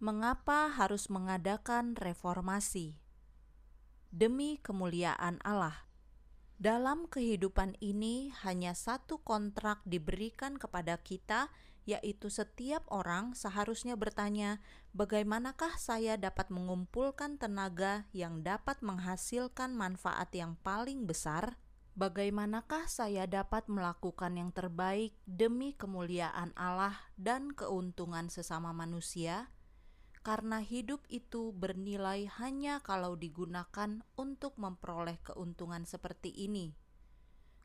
Mengapa harus mengadakan reformasi? Demi kemuliaan Allah. Dalam kehidupan ini, hanya satu kontrak diberikan kepada kita, yaitu setiap orang seharusnya bertanya, "Bagaimanakah saya dapat mengumpulkan tenaga yang dapat menghasilkan manfaat yang paling besar?" Bagaimanakah saya dapat melakukan yang terbaik demi kemuliaan Allah dan keuntungan sesama manusia? Karena hidup itu bernilai hanya kalau digunakan untuk memperoleh keuntungan seperti ini.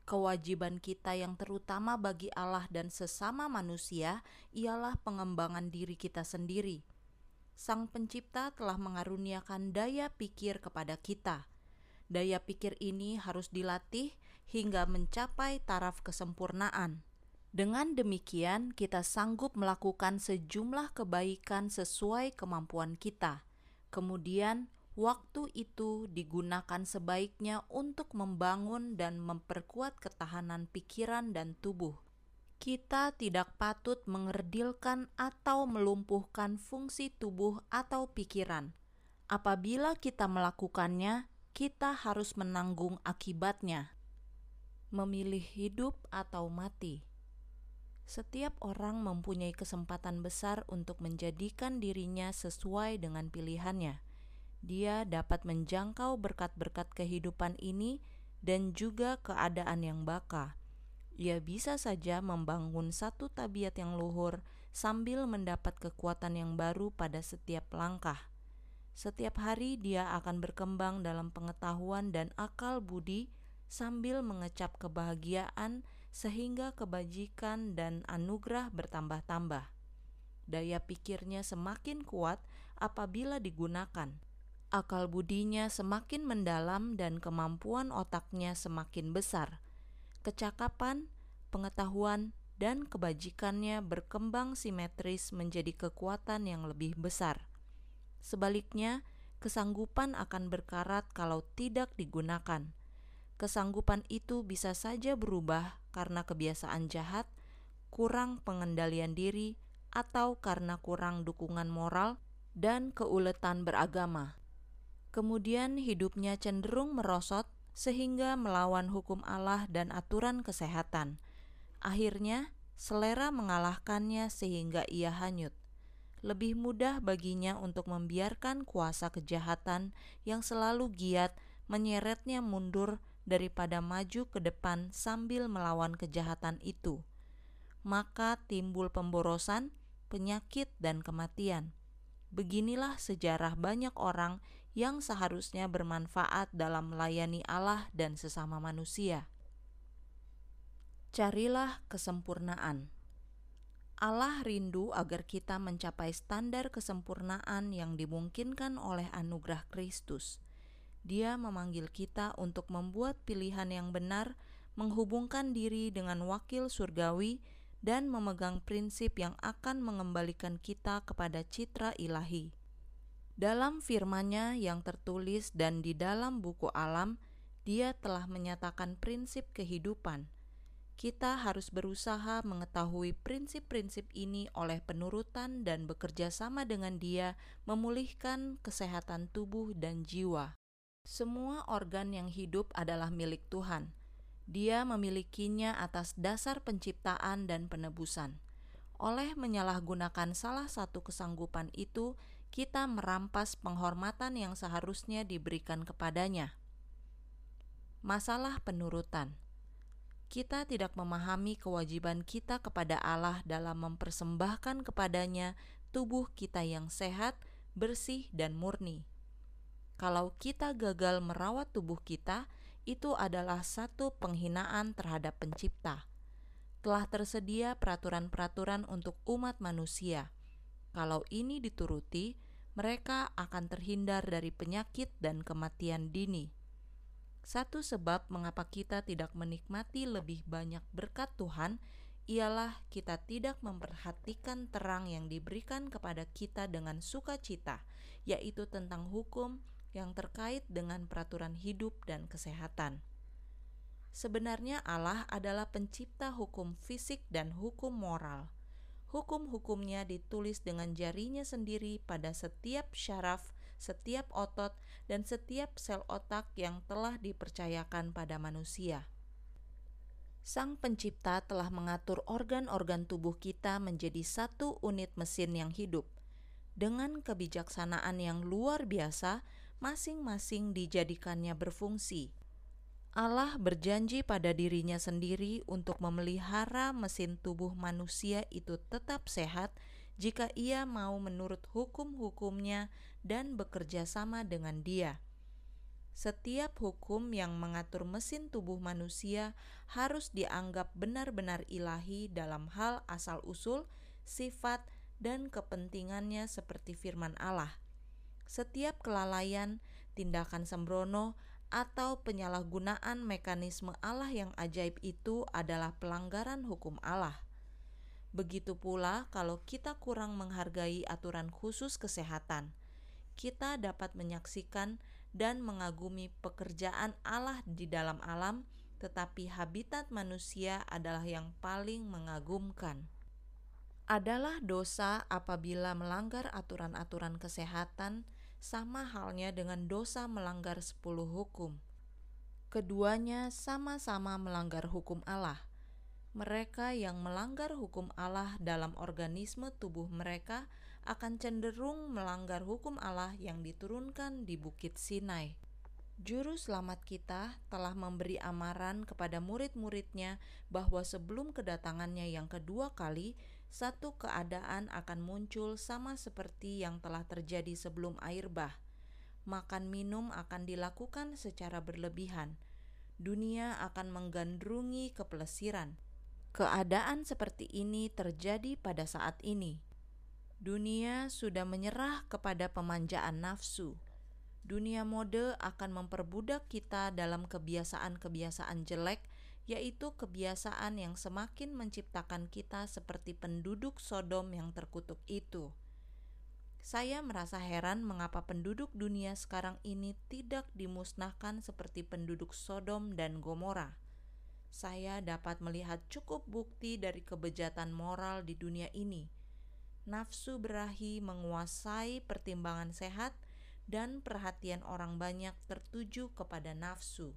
Kewajiban kita yang terutama bagi Allah dan sesama manusia ialah pengembangan diri kita sendiri. Sang Pencipta telah mengaruniakan daya pikir kepada kita. Daya pikir ini harus dilatih hingga mencapai taraf kesempurnaan. Dengan demikian, kita sanggup melakukan sejumlah kebaikan sesuai kemampuan kita. Kemudian, waktu itu digunakan sebaiknya untuk membangun dan memperkuat ketahanan pikiran dan tubuh. Kita tidak patut mengerdilkan atau melumpuhkan fungsi tubuh atau pikiran. Apabila kita melakukannya, kita harus menanggung akibatnya. Memilih hidup atau mati. Setiap orang mempunyai kesempatan besar untuk menjadikan dirinya sesuai dengan pilihannya. Dia dapat menjangkau berkat-berkat kehidupan ini dan juga keadaan yang baka. Ia bisa saja membangun satu tabiat yang luhur sambil mendapat kekuatan yang baru pada setiap langkah. Setiap hari dia akan berkembang dalam pengetahuan dan akal budi sambil mengecap kebahagiaan sehingga kebajikan dan anugerah bertambah-tambah. Daya pikirnya semakin kuat apabila digunakan. Akal budinya semakin mendalam dan kemampuan otaknya semakin besar. Kecakapan, pengetahuan, dan kebajikannya berkembang simetris menjadi kekuatan yang lebih besar. Sebaliknya, kesanggupan akan berkarat kalau tidak digunakan kesanggupan itu bisa saja berubah karena kebiasaan jahat, kurang pengendalian diri, atau karena kurang dukungan moral dan keuletan beragama. Kemudian hidupnya cenderung merosot sehingga melawan hukum Allah dan aturan kesehatan. Akhirnya, selera mengalahkannya sehingga ia hanyut. Lebih mudah baginya untuk membiarkan kuasa kejahatan yang selalu giat menyeretnya mundur daripada maju ke depan sambil melawan kejahatan itu. Maka timbul pemborosan, penyakit, dan kematian. Beginilah sejarah banyak orang yang seharusnya bermanfaat dalam melayani Allah dan sesama manusia. Carilah kesempurnaan. Allah rindu agar kita mencapai standar kesempurnaan yang dimungkinkan oleh anugerah Kristus. Dia memanggil kita untuk membuat pilihan yang benar, menghubungkan diri dengan wakil surgawi, dan memegang prinsip yang akan mengembalikan kita kepada citra ilahi. Dalam firman-Nya yang tertulis dan di dalam buku alam, Dia telah menyatakan prinsip kehidupan. Kita harus berusaha mengetahui prinsip-prinsip ini oleh penurutan dan bekerja sama dengan Dia, memulihkan kesehatan tubuh dan jiwa. Semua organ yang hidup adalah milik Tuhan. Dia memilikinya atas dasar penciptaan dan penebusan. Oleh menyalahgunakan salah satu kesanggupan itu, kita merampas penghormatan yang seharusnya diberikan kepadanya. Masalah penurutan kita tidak memahami kewajiban kita kepada Allah dalam mempersembahkan kepadanya tubuh kita yang sehat, bersih, dan murni kalau kita gagal merawat tubuh kita, itu adalah satu penghinaan terhadap Pencipta. Telah tersedia peraturan-peraturan untuk umat manusia. Kalau ini dituruti, mereka akan terhindar dari penyakit dan kematian dini. Satu sebab mengapa kita tidak menikmati lebih banyak berkat Tuhan ialah kita tidak memperhatikan terang yang diberikan kepada kita dengan sukacita, yaitu tentang hukum, yang terkait dengan peraturan hidup dan kesehatan. Sebenarnya Allah adalah pencipta hukum fisik dan hukum moral. hukum-hukumnya ditulis dengan jarinya sendiri pada setiap syaraf, setiap otot, dan setiap sel otak yang telah dipercayakan pada manusia. Sang Pencipta telah mengatur organ-organ tubuh kita menjadi satu unit mesin yang hidup. Dengan kebijaksanaan yang luar biasa, masing-masing dijadikannya berfungsi. Allah berjanji pada dirinya sendiri untuk memelihara mesin tubuh manusia itu tetap sehat jika ia mau menurut hukum-hukumnya dan bekerja sama dengan Dia. Setiap hukum yang mengatur mesin tubuh manusia harus dianggap benar-benar ilahi dalam hal asal-usul, sifat, dan kepentingannya seperti firman Allah. Setiap kelalaian, tindakan sembrono, atau penyalahgunaan mekanisme Allah yang ajaib itu adalah pelanggaran hukum Allah. Begitu pula kalau kita kurang menghargai aturan khusus kesehatan, kita dapat menyaksikan dan mengagumi pekerjaan Allah di dalam alam, tetapi habitat manusia adalah yang paling mengagumkan. Adalah dosa apabila melanggar aturan-aturan kesehatan, sama halnya dengan dosa melanggar sepuluh hukum. Keduanya sama-sama melanggar hukum Allah. Mereka yang melanggar hukum Allah dalam organisme tubuh mereka akan cenderung melanggar hukum Allah yang diturunkan di Bukit Sinai. Juru selamat kita telah memberi amaran kepada murid-muridnya bahwa sebelum kedatangannya yang kedua kali, satu keadaan akan muncul sama seperti yang telah terjadi sebelum air bah. Makan minum akan dilakukan secara berlebihan. Dunia akan menggandrungi kepelesiran. Keadaan seperti ini terjadi pada saat ini Dunia sudah menyerah kepada pemanjaan nafsu. Dunia mode akan memperbudak kita dalam kebiasaan-kebiasaan jelek, yaitu kebiasaan yang semakin menciptakan kita seperti penduduk Sodom yang terkutuk itu. Saya merasa heran mengapa penduduk dunia sekarang ini tidak dimusnahkan seperti penduduk Sodom dan Gomora. Saya dapat melihat cukup bukti dari kebejatan moral di dunia ini nafsu berahi menguasai pertimbangan sehat, dan perhatian orang banyak tertuju kepada nafsu.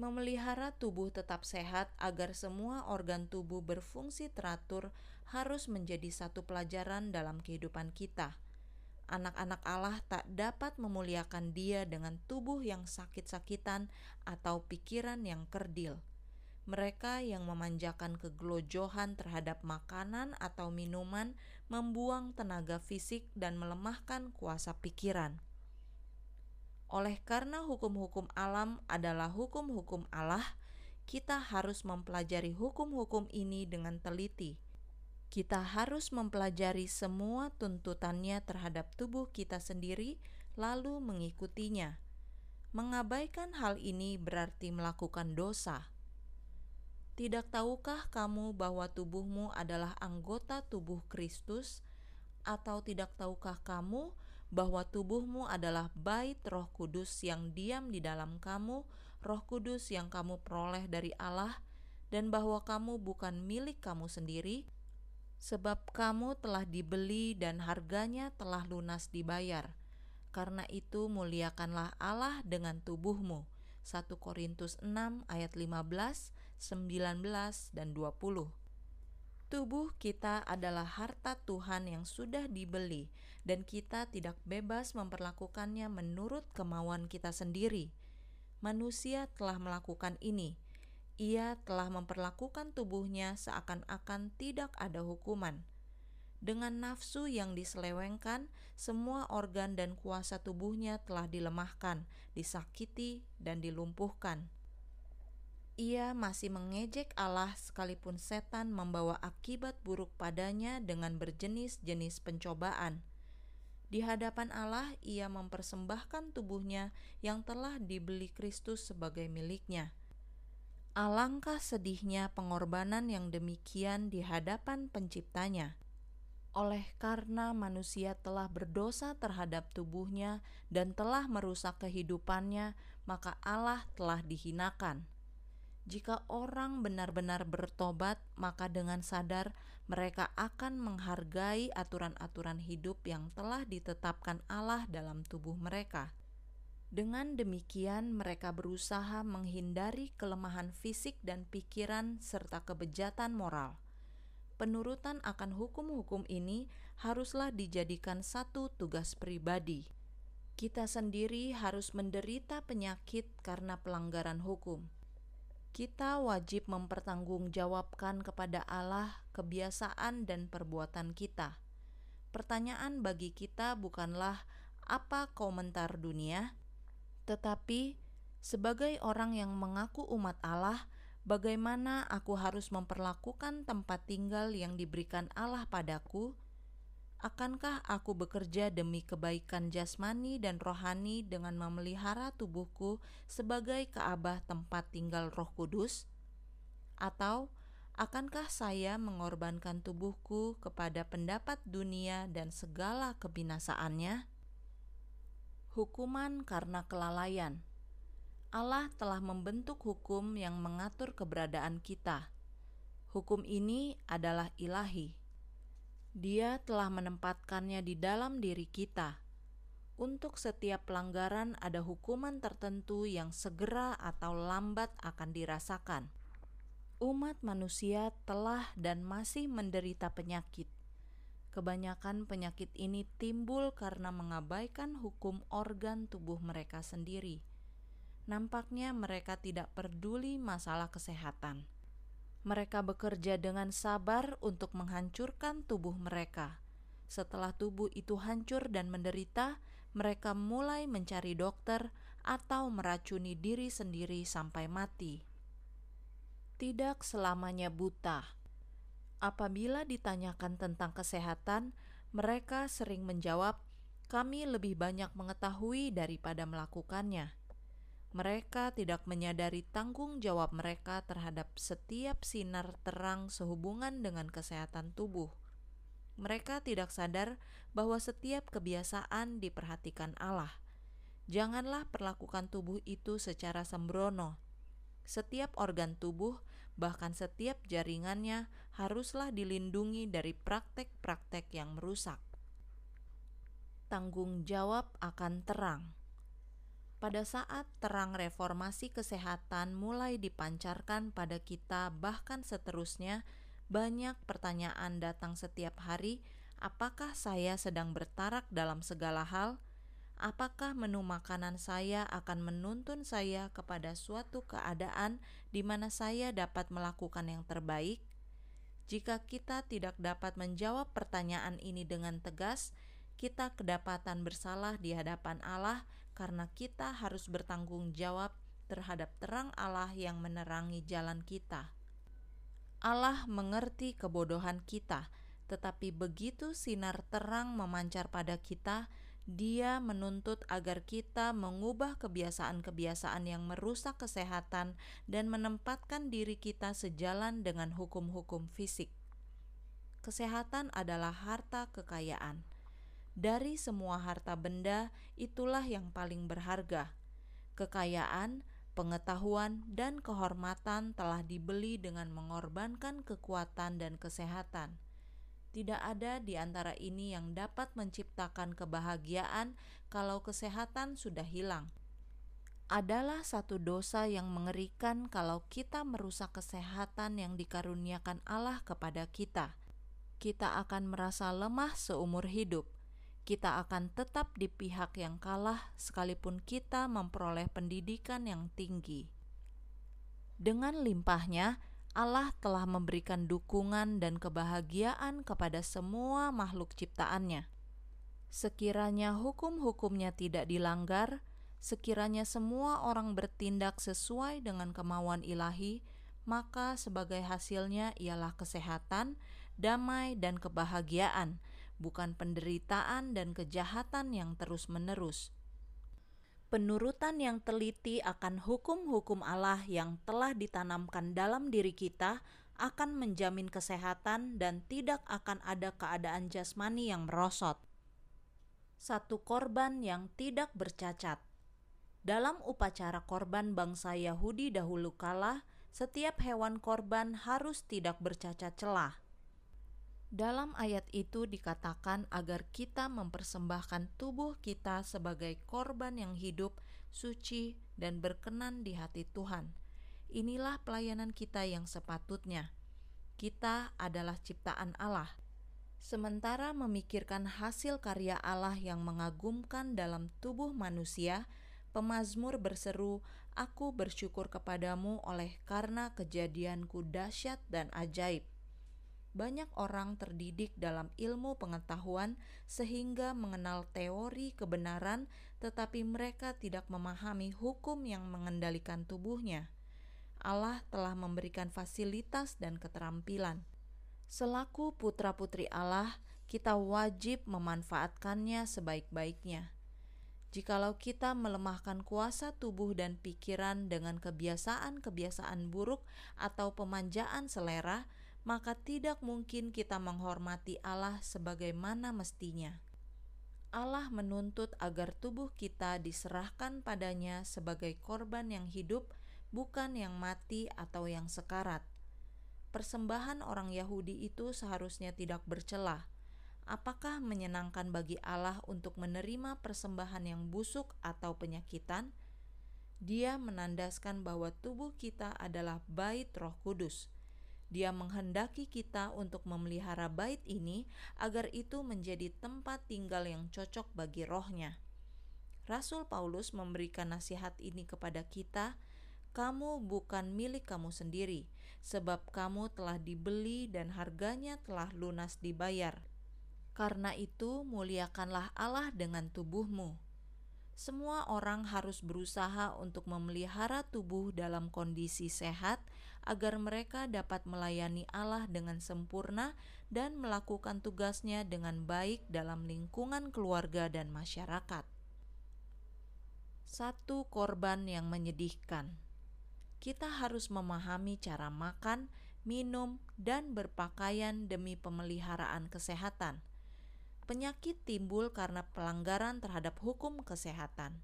Memelihara tubuh tetap sehat agar semua organ tubuh berfungsi teratur harus menjadi satu pelajaran dalam kehidupan kita. Anak-anak Allah tak dapat memuliakan Dia dengan tubuh yang sakit-sakitan atau pikiran yang kerdil mereka yang memanjakan kegelojohan terhadap makanan atau minuman membuang tenaga fisik dan melemahkan kuasa pikiran. Oleh karena hukum-hukum alam adalah hukum-hukum Allah, kita harus mempelajari hukum-hukum ini dengan teliti. Kita harus mempelajari semua tuntutannya terhadap tubuh kita sendiri, lalu mengikutinya. Mengabaikan hal ini berarti melakukan dosa tidak tahukah kamu bahwa tubuhmu adalah anggota tubuh Kristus? Atau tidak tahukah kamu tubuhmu adalah bait Roh Kudus yang diam di dalam kamu, Roh Kudus yang kamu peroleh dari Allah, dan bahwa kamu bukan milik kamu sendiri, sebab kamu telah dibeli dan harganya telah lunas dibayar. Karena itu muliakanlah Allah dengan tubuhmu. 1 Korintus 6 ayat 15 19, dan 20. Tubuh kita adalah harta Tuhan yang sudah dibeli dan kita tidak bebas memperlakukannya menurut kemauan kita sendiri. Manusia telah melakukan ini. Ia telah memperlakukan tubuhnya seakan-akan tidak ada hukuman. Dengan nafsu yang diselewengkan, semua organ dan kuasa tubuhnya telah dilemahkan, disakiti, dan dilumpuhkan ia masih mengejek Allah sekalipun setan membawa akibat buruk padanya dengan berjenis-jenis pencobaan. Di hadapan Allah, ia mempersembahkan tubuhnya yang telah dibeli Kristus sebagai miliknya. Alangkah sedihnya pengorbanan yang demikian di hadapan Penciptanya. Oleh karena manusia telah berdosa terhadap tubuhnya dan telah merusak kehidupannya, maka Allah telah dihinakan. Jika orang benar-benar bertobat, maka dengan sadar mereka akan menghargai aturan-aturan hidup yang telah ditetapkan Allah dalam tubuh mereka. Dengan demikian, mereka berusaha menghindari kelemahan fisik dan pikiran, serta kebejatan moral. Penurutan akan hukum-hukum ini haruslah dijadikan satu tugas pribadi. Kita sendiri harus menderita penyakit karena pelanggaran hukum kita wajib mempertanggungjawabkan kepada Allah kebiasaan dan perbuatan kita. Pertanyaan bagi kita bukanlah apa komentar dunia, tetapi sebagai orang yang mengaku umat Allah, bagaimana aku harus memperlakukan tempat tinggal yang diberikan Allah padaku Akankah aku bekerja demi kebaikan jasmani dan rohani dengan memelihara tubuhku sebagai keabah tempat tinggal Roh Kudus? Atau akankah saya mengorbankan tubuhku kepada pendapat dunia dan segala kebinasaannya? Hukuman karena kelalaian. Allah telah membentuk hukum yang mengatur keberadaan kita. Hukum ini adalah ilahi dia telah menempatkannya di dalam diri kita. Untuk setiap pelanggaran, ada hukuman tertentu yang segera atau lambat akan dirasakan. Umat manusia telah dan masih menderita penyakit. Kebanyakan penyakit ini timbul karena mengabaikan hukum organ tubuh mereka sendiri. Nampaknya mereka tidak peduli masalah kesehatan mereka bekerja dengan sabar untuk menghancurkan tubuh mereka. Setelah tubuh itu hancur dan menderita, mereka mulai mencari dokter atau meracuni diri sendiri sampai mati. Tidak selamanya buta. Apabila ditanyakan tentang kesehatan, mereka sering menjawab, "Kami lebih banyak mengetahui daripada melakukannya." Mereka tidak menyadari tanggung jawab mereka terhadap setiap sinar terang sehubungan dengan kesehatan tubuh. Mereka tidak sadar bahwa setiap kebiasaan diperhatikan Allah. Janganlah perlakukan tubuh itu secara sembrono. Setiap organ tubuh, bahkan setiap jaringannya, haruslah dilindungi dari praktek-praktek yang merusak. Tanggung jawab akan terang pada saat terang reformasi kesehatan mulai dipancarkan pada kita, bahkan seterusnya, banyak pertanyaan datang setiap hari: apakah saya sedang bertarak dalam segala hal? Apakah menu makanan saya akan menuntun saya kepada suatu keadaan di mana saya dapat melakukan yang terbaik? Jika kita tidak dapat menjawab pertanyaan ini dengan tegas, kita kedapatan bersalah di hadapan Allah karena kita harus bertanggung jawab terhadap terang Allah yang menerangi jalan kita. Allah mengerti kebodohan kita, tetapi begitu sinar terang memancar pada kita, Dia menuntut agar kita mengubah kebiasaan-kebiasaan yang merusak kesehatan dan menempatkan diri kita sejalan dengan hukum-hukum fisik. Kesehatan adalah harta kekayaan dari semua harta benda, itulah yang paling berharga. Kekayaan, pengetahuan, dan kehormatan telah dibeli dengan mengorbankan kekuatan dan kesehatan. Tidak ada di antara ini yang dapat menciptakan kebahagiaan kalau kesehatan sudah hilang. Adalah satu dosa yang mengerikan kalau kita merusak kesehatan yang dikaruniakan Allah kepada kita. Kita akan merasa lemah seumur hidup kita akan tetap di pihak yang kalah sekalipun kita memperoleh pendidikan yang tinggi. Dengan limpahnya, Allah telah memberikan dukungan dan kebahagiaan kepada semua makhluk ciptaannya. Sekiranya hukum-hukumnya tidak dilanggar, sekiranya semua orang bertindak sesuai dengan kemauan ilahi, maka sebagai hasilnya ialah kesehatan, damai, dan kebahagiaan – bukan penderitaan dan kejahatan yang terus-menerus. Penurutan yang teliti akan hukum-hukum Allah yang telah ditanamkan dalam diri kita akan menjamin kesehatan dan tidak akan ada keadaan jasmani yang merosot. Satu korban yang tidak bercacat. Dalam upacara korban bangsa Yahudi dahulu kala, setiap hewan korban harus tidak bercacat celah Dalam ayat itu dikatakan agar kita mempersembahkan tubuh kita sebagai korban yang hidup, suci, dan berkenan di hati Tuhan. Inilah pelayanan kita yang sepatutnya. Kita adalah ciptaan Allah. Sementara memikirkan hasil karya Allah yang mengagumkan dalam tubuh manusia, pemazmur berseru, "Aku bersyukur kepadamu oleh karena kejadianku dahsyat dan ajaib." Banyak orang terdidik dalam ilmu pengetahuan sehingga mengenal teori kebenaran, tetapi mereka tidak memahami hukum yang mengendalikan tubuhnya. Allah telah memberikan fasilitas dan keterampilan. Selaku putra-putri Allah, kita wajib memanfaatkannya sebaik-baiknya. Jikalau kita melemahkan kuasa tubuh dan pikiran dengan kebiasaan-kebiasaan buruk atau pemanjaan selera, maka tidak mungkin kita menghormati Allah sebagaimana mestinya. Allah menuntut agar tubuh kita diserahkan padanya sebagai korban yang hidup, bukan yang mati atau yang sekarat. Persembahan orang Yahudi itu seharusnya tidak bercelah. Apakah menyenangkan bagi Allah untuk menerima persembahan yang busuk atau penyakitan? Dia menandaskan bahwa tubuh kita adalah bait Roh Kudus dia menghendaki kita untuk memelihara bait ini agar itu menjadi tempat tinggal yang cocok bagi rohnya. Rasul Paulus memberikan nasihat ini kepada kita, kamu bukan milik kamu sendiri, sebab kamu telah dibeli dan harganya telah lunas dibayar. Karena itu, muliakanlah Allah dengan tubuhmu. Semua orang harus berusaha untuk memelihara tubuh dalam kondisi sehat, agar mereka dapat melayani Allah dengan sempurna dan melakukan tugasnya dengan baik dalam lingkungan keluarga dan masyarakat. Satu korban yang menyedihkan. Kita harus memahami cara makan, minum, dan berpakaian demi pemeliharaan kesehatan. Penyakit timbul karena pelanggaran terhadap hukum kesehatan.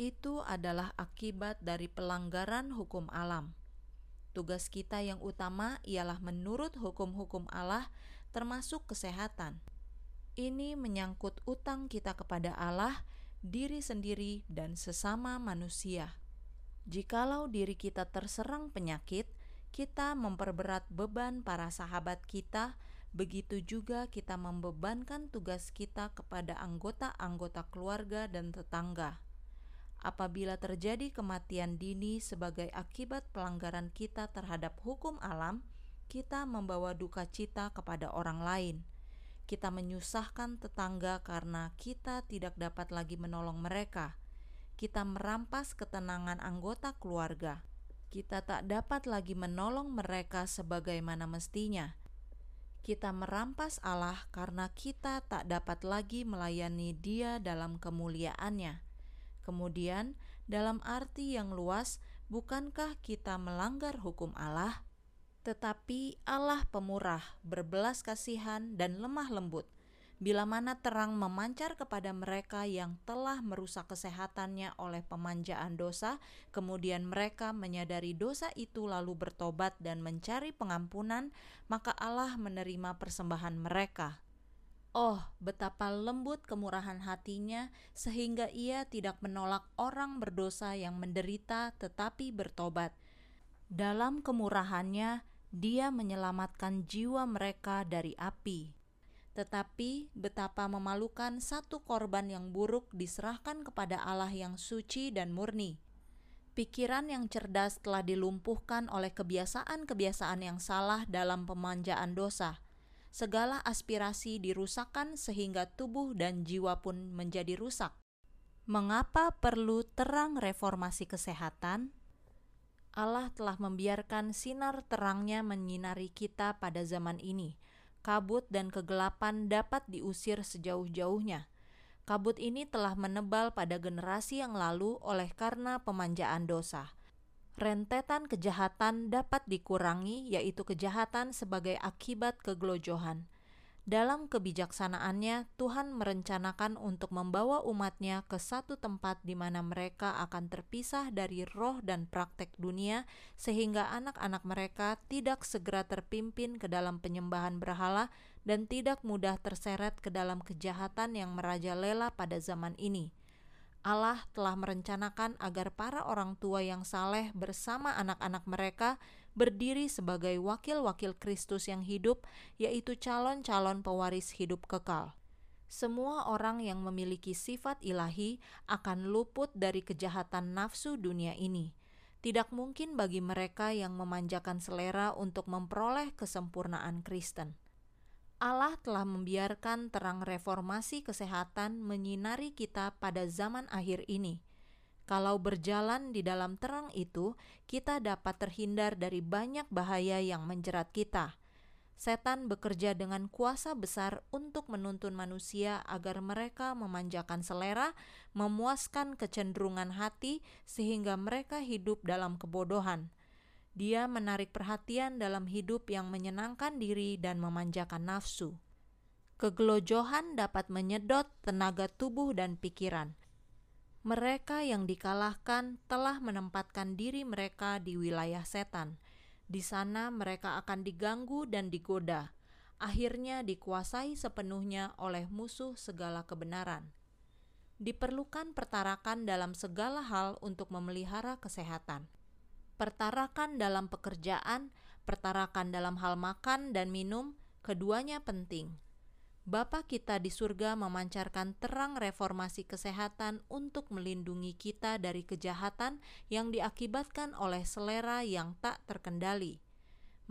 Itu adalah akibat dari pelanggaran hukum alam Tugas kita yang utama ialah menurut hukum-hukum Allah, termasuk kesehatan. Ini menyangkut utang kita kepada Allah, diri sendiri, dan sesama manusia. Jikalau diri kita terserang penyakit, kita memperberat beban para sahabat kita, begitu juga kita membebankan tugas kita kepada anggota-anggota keluarga dan tetangga apabila terjadi kematian dini sebagai akibat pelanggaran kita terhadap hukum alam, kita membawa duka cita kepada orang lain. Kita menyusahkan tetangga karena kita tidak dapat lagi menolong mereka. Kita merampas ketenangan anggota keluarga. Kita tak dapat lagi menolong mereka sebagaimana mestinya. Kita merampas Allah karena kita tak dapat lagi melayani Dia dalam kemuliaannya Kemudian, dalam arti yang luas, bukankah kita melanggar hukum Allah? Tetapi Allah pemurah, berbelas kasihan, dan lemah lembut. Bila mana terang memancar kepada mereka yang telah merusak kesehatannya oleh pemanjaan dosa, kemudian mereka menyadari dosa itu lalu bertobat dan mencari pengampunan, maka Allah menerima persembahan mereka. Oh, betapa lembut kemurahan hatinya, sehingga ia tidak menolak orang berdosa yang menderita tetapi bertobat. Dalam kemurahannya, dia menyelamatkan jiwa mereka dari api. Tetapi betapa memalukan satu korban yang buruk diserahkan kepada Allah yang suci dan murni. Pikiran yang cerdas telah dilumpuhkan oleh kebiasaan-kebiasaan yang salah dalam pemanjaan dosa segala aspirasi dirusakkan sehingga tubuh dan jiwa pun menjadi rusak. Mengapa perlu terang reformasi kesehatan? Allah telah membiarkan sinar terangnya menyinari kita pada zaman ini. Kabut dan kegelapan dapat diusir sejauh-jauhnya. Kabut ini telah menebal pada generasi yang lalu oleh karena pemanjaan dosa rentetan kejahatan dapat dikurangi, yaitu kejahatan sebagai akibat kegelojohan. Dalam kebijaksanaannya, Tuhan merencanakan untuk membawa umatnya ke satu tempat di mana mereka akan terpisah dari roh dan praktek dunia, sehingga anak-anak mereka tidak segera terpimpin ke dalam penyembahan berhala dan tidak mudah terseret ke dalam kejahatan yang merajalela pada zaman ini. Allah telah merencanakan agar para orang tua yang saleh bersama anak-anak mereka berdiri sebagai wakil-wakil Kristus yang hidup, yaitu calon-calon pewaris hidup kekal. Semua orang yang memiliki sifat ilahi akan luput dari kejahatan nafsu dunia ini. Tidak mungkin bagi mereka yang memanjakan selera untuk memperoleh kesempurnaan Kristen. Allah telah membiarkan terang reformasi kesehatan menyinari kita pada zaman akhir ini. Kalau berjalan di dalam terang itu, kita dapat terhindar dari banyak bahaya yang menjerat kita. Setan bekerja dengan kuasa besar untuk menuntun manusia agar mereka memanjakan selera, memuaskan kecenderungan hati, sehingga mereka hidup dalam kebodohan dia menarik perhatian dalam hidup yang menyenangkan diri dan memanjakan nafsu. Kegelojohan dapat menyedot tenaga tubuh dan pikiran. Mereka yang dikalahkan telah menempatkan diri mereka di wilayah setan. Di sana mereka akan diganggu dan digoda, akhirnya dikuasai sepenuhnya oleh musuh segala kebenaran. Diperlukan pertarakan dalam segala hal untuk memelihara kesehatan pertarakan dalam pekerjaan, pertarakan dalam hal makan dan minum, keduanya penting. Bapa kita di surga memancarkan terang reformasi kesehatan untuk melindungi kita dari kejahatan yang diakibatkan oleh selera yang tak terkendali.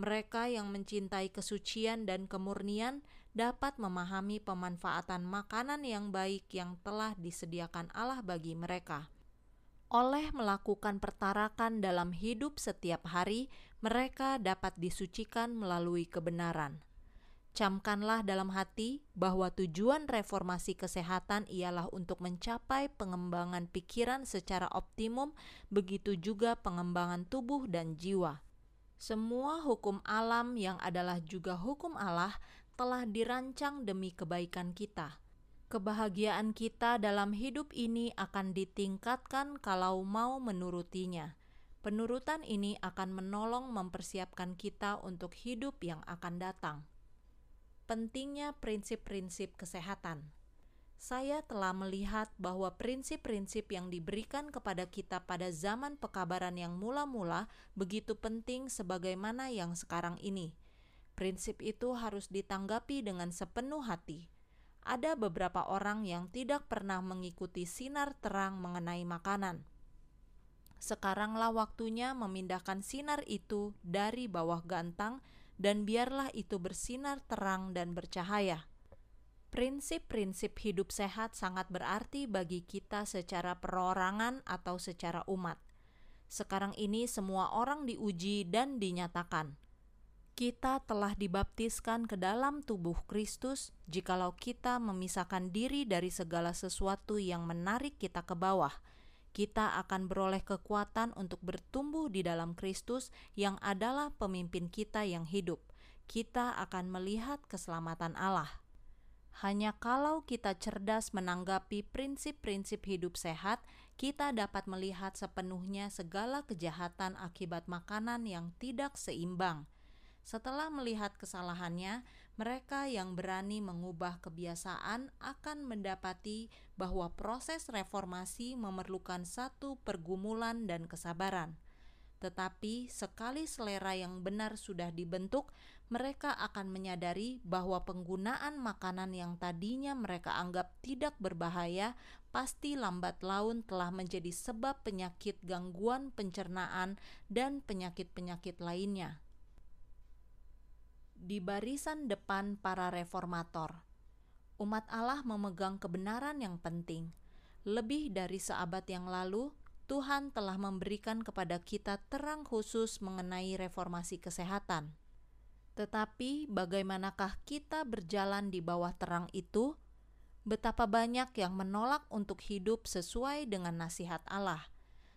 Mereka yang mencintai kesucian dan kemurnian dapat memahami pemanfaatan makanan yang baik yang telah disediakan Allah bagi mereka. Oleh melakukan pertarakan dalam hidup setiap hari, mereka dapat disucikan melalui kebenaran. Camkanlah dalam hati bahwa tujuan reformasi kesehatan ialah untuk mencapai pengembangan pikiran secara optimum, begitu juga pengembangan tubuh dan jiwa. Semua hukum alam yang adalah juga hukum Allah telah dirancang demi kebaikan kita kebahagiaan kita dalam hidup ini akan ditingkatkan kalau mau menurutinya. Penurutan ini akan menolong mempersiapkan kita untuk hidup yang akan datang. Pentingnya prinsip-prinsip kesehatan. Saya telah melihat bahwa prinsip-prinsip yang diberikan kepada kita pada zaman pekabaran yang mula-mula begitu penting sebagaimana yang sekarang ini. Prinsip itu harus ditanggapi dengan sepenuh hati ada beberapa orang yang tidak pernah mengikuti sinar terang mengenai makanan. Sekaranglah waktunya memindahkan sinar itu dari bawah gantang, dan biarlah itu bersinar terang dan bercahaya. Prinsip-prinsip hidup sehat sangat berarti bagi kita secara perorangan atau secara umat. Sekarang ini, semua orang diuji dan dinyatakan kita telah dibaptiskan ke dalam tubuh Kristus, jikalau kita memisahkan diri dari segala sesuatu yang menarik kita ke bawah. Kita akan beroleh kekuatan untuk bertumbuh di dalam Kristus, yang adalah pemimpin kita yang hidup. Kita akan melihat keselamatan Allah. Hanya kalau kita cerdas menanggapi prinsip-prinsip hidup sehat, kita dapat melihat sepenuhnya segala kejahatan akibat makanan yang tidak seimbang setelah melihat kesalahannya, mereka yang berani mengubah kebiasaan akan mendapati bahwa proses reformasi memerlukan satu pergumulan dan kesabaran. Tetapi sekali selera yang benar sudah dibentuk, mereka akan menyadari bahwa penggunaan makanan yang tadinya mereka anggap tidak berbahaya pasti lambat laun telah menjadi sebab penyakit gangguan pencernaan dan penyakit-penyakit lainnya di barisan depan para reformator. Umat Allah memegang kebenaran yang penting. Lebih dari seabad yang lalu, Tuhan telah memberikan kepada kita terang khusus mengenai reformasi kesehatan. Tetapi, bagaimanakah kita berjalan di bawah terang itu? Betapa banyak yang menolak untuk hidup sesuai dengan nasihat Allah.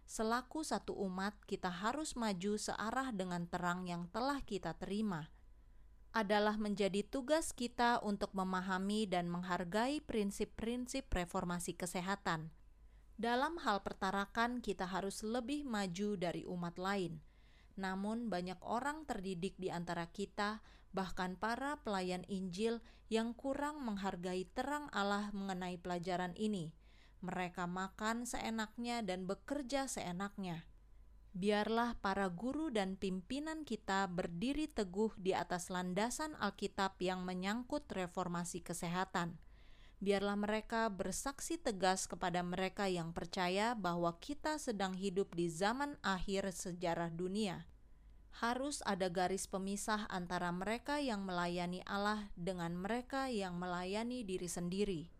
Selaku satu umat, kita harus maju searah dengan terang yang telah kita terima adalah menjadi tugas kita untuk memahami dan menghargai prinsip-prinsip reformasi kesehatan. Dalam hal pertarakan, kita harus lebih maju dari umat lain. Namun, banyak orang terdidik di antara kita, bahkan para pelayan Injil, yang kurang menghargai terang Allah mengenai pelajaran ini. Mereka makan seenaknya dan bekerja seenaknya biarlah para guru dan pimpinan kita berdiri teguh di atas landasan Alkitab yang menyangkut reformasi kesehatan. Biarlah mereka bersaksi tegas kepada mereka yang percaya bahwa kita sedang hidup di zaman akhir sejarah dunia. Harus ada garis pemisah antara mereka yang melayani Allah dengan mereka yang melayani diri sendiri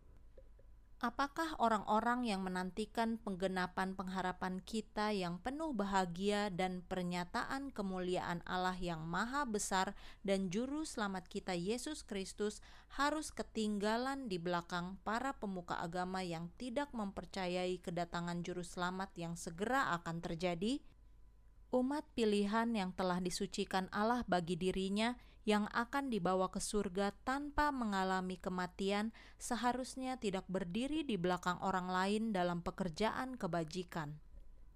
Apakah orang-orang yang menantikan penggenapan pengharapan kita yang penuh bahagia dan pernyataan kemuliaan Allah yang maha besar dan juru selamat kita Yesus Kristus harus ketinggalan di belakang para pemuka agama yang tidak mempercayai kedatangan juru selamat yang segera akan terjadi? Umat pilihan yang telah disucikan Allah bagi dirinya yang akan dibawa ke surga tanpa mengalami kematian seharusnya tidak berdiri di belakang orang lain dalam pekerjaan kebajikan.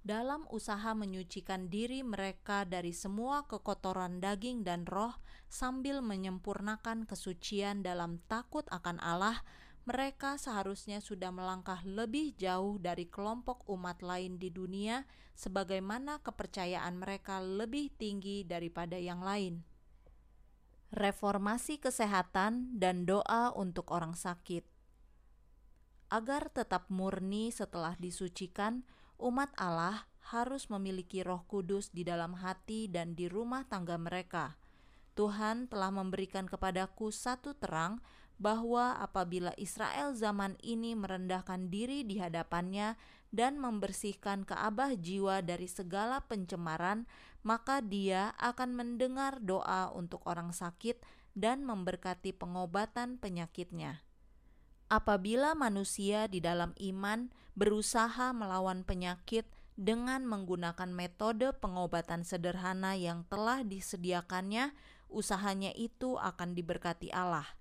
Dalam usaha menyucikan diri mereka dari semua kekotoran daging dan roh, sambil menyempurnakan kesucian dalam takut akan Allah, mereka seharusnya sudah melangkah lebih jauh dari kelompok umat lain di dunia, sebagaimana kepercayaan mereka lebih tinggi daripada yang lain reformasi kesehatan, dan doa untuk orang sakit. Agar tetap murni setelah disucikan, umat Allah harus memiliki Roh Kudus di dalam hati dan di rumah tangga mereka. Tuhan telah memberikan kepadaku satu terang bahwa apabila Israel zaman ini merendahkan diri di hadapannya dan membersihkan keabah jiwa dari segala pencemaran, maka Dia akan mendengar doa untuk orang sakit dan memberkati pengobatan penyakitnya. Apabila manusia di dalam iman berusaha melawan penyakit dengan menggunakan metode pengobatan sederhana yang telah disediakannya, usahanya itu akan diberkati Allah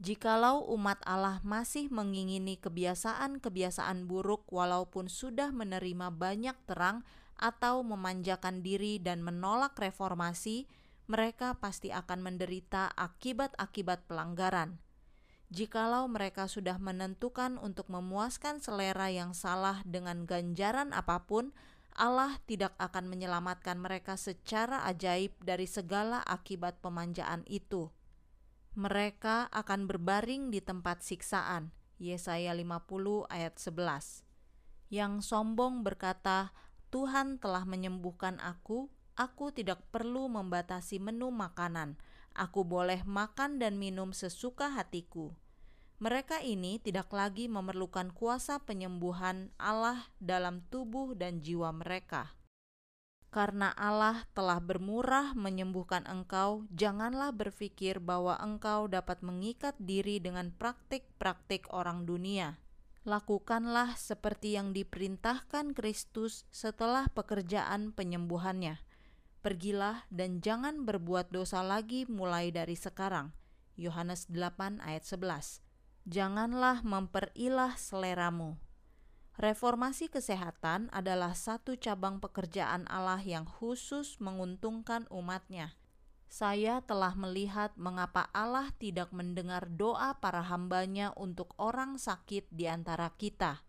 Jikalau umat Allah masih mengingini kebiasaan-kebiasaan buruk, walaupun sudah menerima banyak terang atau memanjakan diri dan menolak reformasi, mereka pasti akan menderita akibat-akibat pelanggaran. Jikalau mereka sudah menentukan untuk memuaskan selera yang salah dengan ganjaran apa pun, Allah tidak akan menyelamatkan mereka secara ajaib dari segala akibat pemanjaan itu mereka akan berbaring di tempat siksaan. Yesaya 50 ayat 11. Yang sombong berkata, Tuhan telah menyembuhkan aku, aku tidak perlu membatasi menu makanan. Aku boleh makan dan minum sesuka hatiku. Mereka ini tidak lagi memerlukan kuasa penyembuhan Allah dalam tubuh dan jiwa mereka karena Allah telah bermurah menyembuhkan engkau, janganlah berpikir bahwa engkau dapat mengikat diri dengan praktik-praktik orang dunia. Lakukanlah seperti yang diperintahkan Kristus setelah pekerjaan penyembuhannya. Pergilah dan jangan berbuat dosa lagi mulai dari sekarang. Yohanes 8 ayat 11. Janganlah memperilah seleramu Reformasi kesehatan adalah satu cabang pekerjaan Allah yang khusus menguntungkan umatnya. Saya telah melihat mengapa Allah tidak mendengar doa para hambanya untuk orang sakit di antara kita.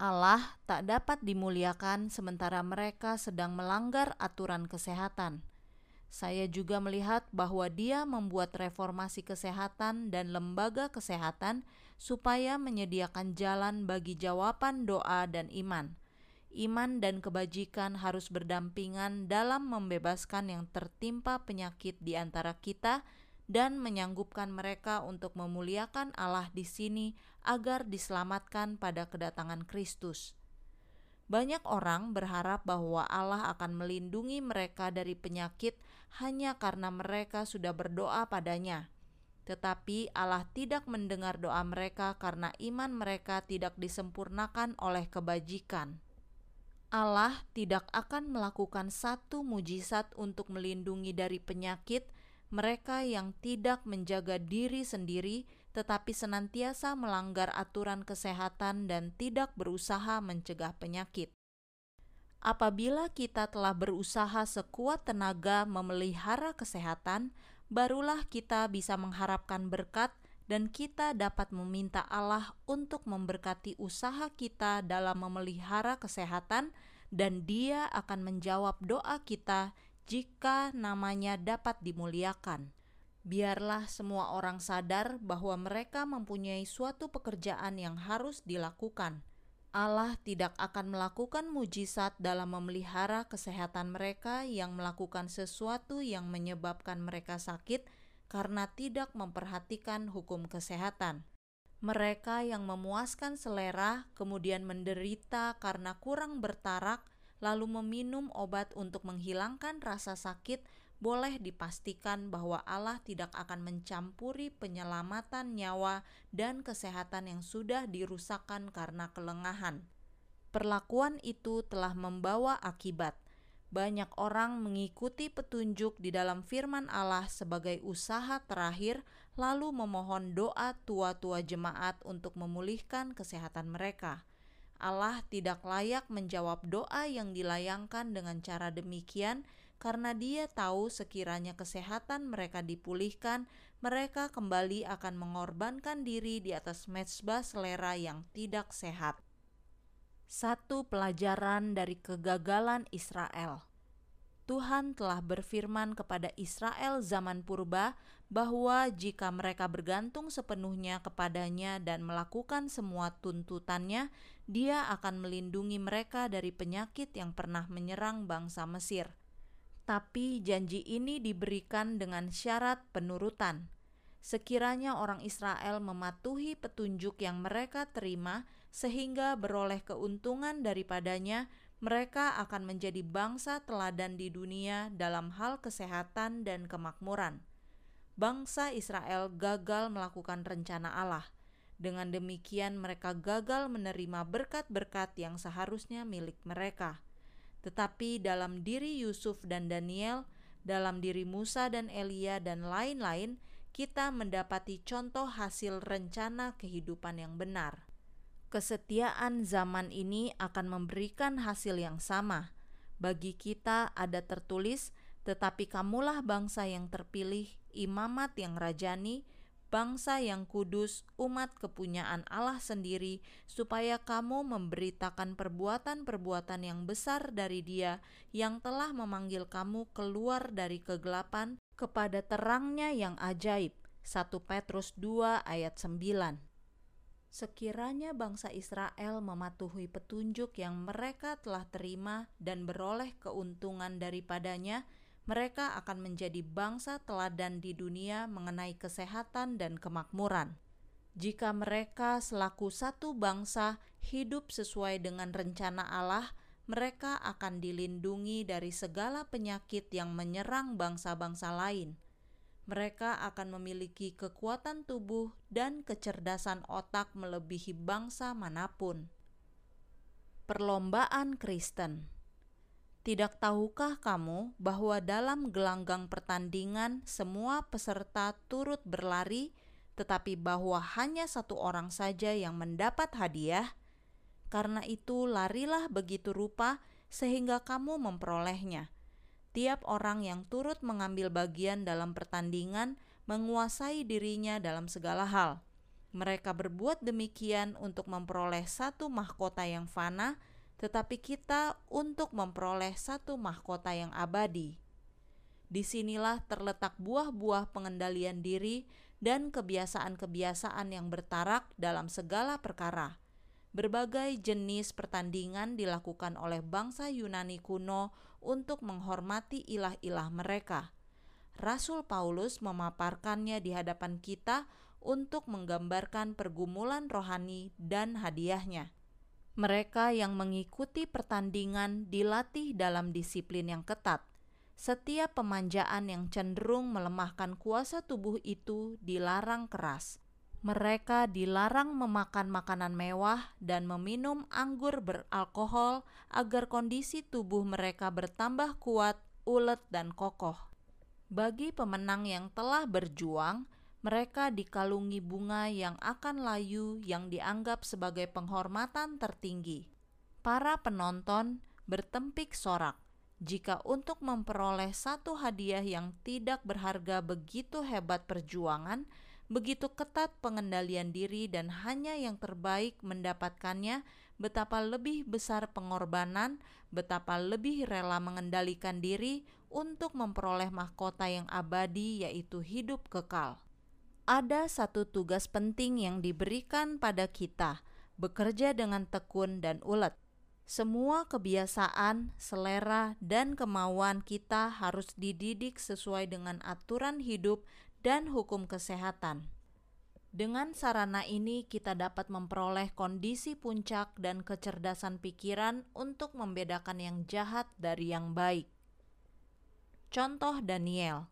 Allah tak dapat dimuliakan sementara mereka sedang melanggar aturan kesehatan. Saya juga melihat bahwa Dia membuat reformasi kesehatan dan lembaga kesehatan supaya menyediakan jalan bagi jawaban doa dan iman. Iman dan kebajikan harus berdampingan dalam membebaskan yang tertimpa penyakit di antara kita dan menyanggupkan mereka untuk memuliakan Allah di sini agar diselamatkan pada kedatangan Kristus. Banyak orang berharap bahwa Allah akan melindungi mereka dari penyakit hanya karena mereka sudah berdoa padanya. Tetapi Allah tidak mendengar doa mereka karena iman mereka tidak disempurnakan oleh kebajikan. Allah tidak akan melakukan satu mujizat untuk melindungi dari penyakit mereka yang tidak menjaga diri sendiri, tetapi senantiasa melanggar aturan kesehatan dan tidak berusaha mencegah penyakit. Apabila kita telah berusaha sekuat tenaga memelihara kesehatan, barulah kita bisa mengharapkan berkat, dan kita dapat meminta Allah untuk memberkati usaha kita dalam memelihara kesehatan, dan Dia akan menjawab doa kita jika namanya dapat dimuliakan. Biarlah semua orang sadar bahwa mereka mempunyai suatu pekerjaan yang harus dilakukan. Allah tidak akan melakukan mujizat dalam memelihara kesehatan mereka yang melakukan sesuatu yang menyebabkan mereka sakit karena tidak memperhatikan hukum kesehatan. Mereka yang memuaskan selera kemudian menderita karena kurang bertarak lalu meminum obat untuk menghilangkan rasa sakit, boleh dipastikan bahwa Allah tidak akan mencampuri penyelamatan nyawa dan kesehatan yang sudah dirusakkan karena kelengahan. Perlakuan itu telah membawa akibat. Banyak orang mengikuti petunjuk di dalam firman Allah sebagai usaha terakhir, lalu memohon doa tua-tua jemaat untuk memulihkan kesehatan mereka Allah tidak layak menjawab doa yang dilayangkan dengan cara demikian karena Dia tahu sekiranya kesehatan mereka dipulihkan, mereka kembali akan mengorbankan diri di atas mezbah selera yang tidak sehat. Satu pelajaran dari kegagalan Israel. Tuhan telah berfirman kepada Israel zaman purba bahwa jika mereka bergantung sepenuhnya kepadanya dan melakukan semua tuntutannya, Dia akan melindungi mereka dari penyakit yang pernah menyerang bangsa Mesir. Tapi janji ini diberikan dengan syarat penurutan. Sekiranya orang Israel mematuhi petunjuk yang mereka terima, sehingga beroleh keuntungan daripadanya, mereka akan menjadi bangsa teladan di dunia dalam hal kesehatan dan kemakmuran. Bangsa Israel gagal melakukan rencana Allah. Dengan demikian, mereka gagal menerima berkat-berkat yang seharusnya milik mereka. Tetapi dalam diri Yusuf dan Daniel, dalam diri Musa dan Elia, dan lain-lain, kita mendapati contoh hasil rencana kehidupan yang benar kesetiaan zaman ini akan memberikan hasil yang sama. Bagi kita ada tertulis, tetapi kamulah bangsa yang terpilih, imamat yang rajani, bangsa yang kudus, umat kepunyaan Allah sendiri, supaya kamu memberitakan perbuatan-perbuatan yang besar dari Dia yang telah memanggil kamu keluar dari kegelapan kepada terangnya yang ajaib. 1 Petrus 2 ayat 9 Sekiranya bangsa Israel mematuhi petunjuk yang mereka telah terima dan beroleh keuntungan daripadanya, mereka akan menjadi bangsa teladan di dunia mengenai kesehatan dan kemakmuran. Jika mereka selaku satu bangsa hidup sesuai dengan rencana Allah, mereka akan dilindungi dari segala penyakit yang menyerang bangsa-bangsa lain mereka akan memiliki kekuatan tubuh dan kecerdasan otak melebihi bangsa mana pun. Perlombaan Kristen tidak tahukah kamu bahwa dalam gelanggang pertandingan semua peserta turut berlari, tetapi bahwa hanya satu orang saja yang mendapat hadiah? Karena itu, larilah begitu rupa sehingga kamu memperolehnya setiap orang yang turut mengambil bagian dalam pertandingan menguasai dirinya dalam segala hal. Mereka berbuat demikian untuk memperoleh satu mahkota yang fana, tetapi kita untuk memperoleh satu mahkota yang abadi. Di sinilah terletak buah-buah pengendalian diri dan kebiasaan-kebiasaan yang bertarak dalam segala perkara. Berbagai jenis pertandingan dilakukan oleh bangsa Yunani kuno untuk menghormati ilah-ilah mereka. Rasul Paulus memaparkannya di hadapan kita untuk menggambarkan pergumulan rohani dan hadiahnya. Mereka yang mengikuti pertandingan dilatih dalam disiplin yang ketat. Setiap pemanjaan yang cenderung melemahkan kuasa tubuh itu dilarang keras mereka dilarang memakan makanan mewah dan meminum anggur beralkohol agar kondisi tubuh mereka bertambah kuat, ulet, dan kokoh. Bagi pemenang yang telah berjuang, mereka dikalungi bunga yang akan layu yang dianggap sebagai penghormatan tertinggi. Para penonton bertempik sorak jika untuk memperoleh satu hadiah yang tidak berharga begitu hebat perjuangan, begitu ketat pengendalian diri dan hanya yang terbaik mendapatkannya, betapa lebih besar pengorbanan, betapa lebih rela mengendalikan diri untuk memperoleh mahkota yang abadi, yaitu hidup kekal. Ada satu tugas penting yang diberikan pada kita: bekerja dengan tekun dan ulet. Semua kebiasaan, selera, dan kemauan kita harus dididik sesuai dengan aturan hidup dan hukum kesehatan. Dengan sarana ini, kita dapat memperoleh kondisi puncak dan kecerdasan pikiran untuk membedakan yang jahat dari yang baik. Contoh Daniel,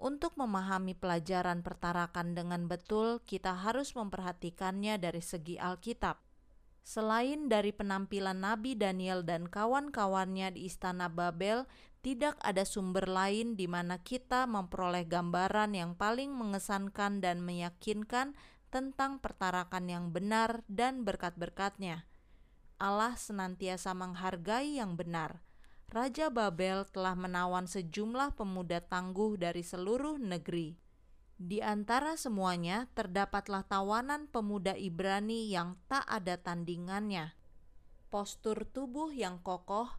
untuk memahami pelajaran pertarakan dengan betul, kita harus memperhatikannya dari segi Alkitab. Selain dari penampilan Nabi Daniel dan kawan-kawannya di Istana Babel, tidak ada sumber lain di mana kita memperoleh gambaran yang paling mengesankan dan meyakinkan tentang pertarakan yang benar dan berkat-berkatnya. Allah senantiasa menghargai yang benar Raja Babel telah menawan sejumlah pemuda tangguh dari seluruh negeri. Di antara semuanya terdapatlah tawanan pemuda Ibrani yang tak ada tandingannya. Postur tubuh yang kokoh,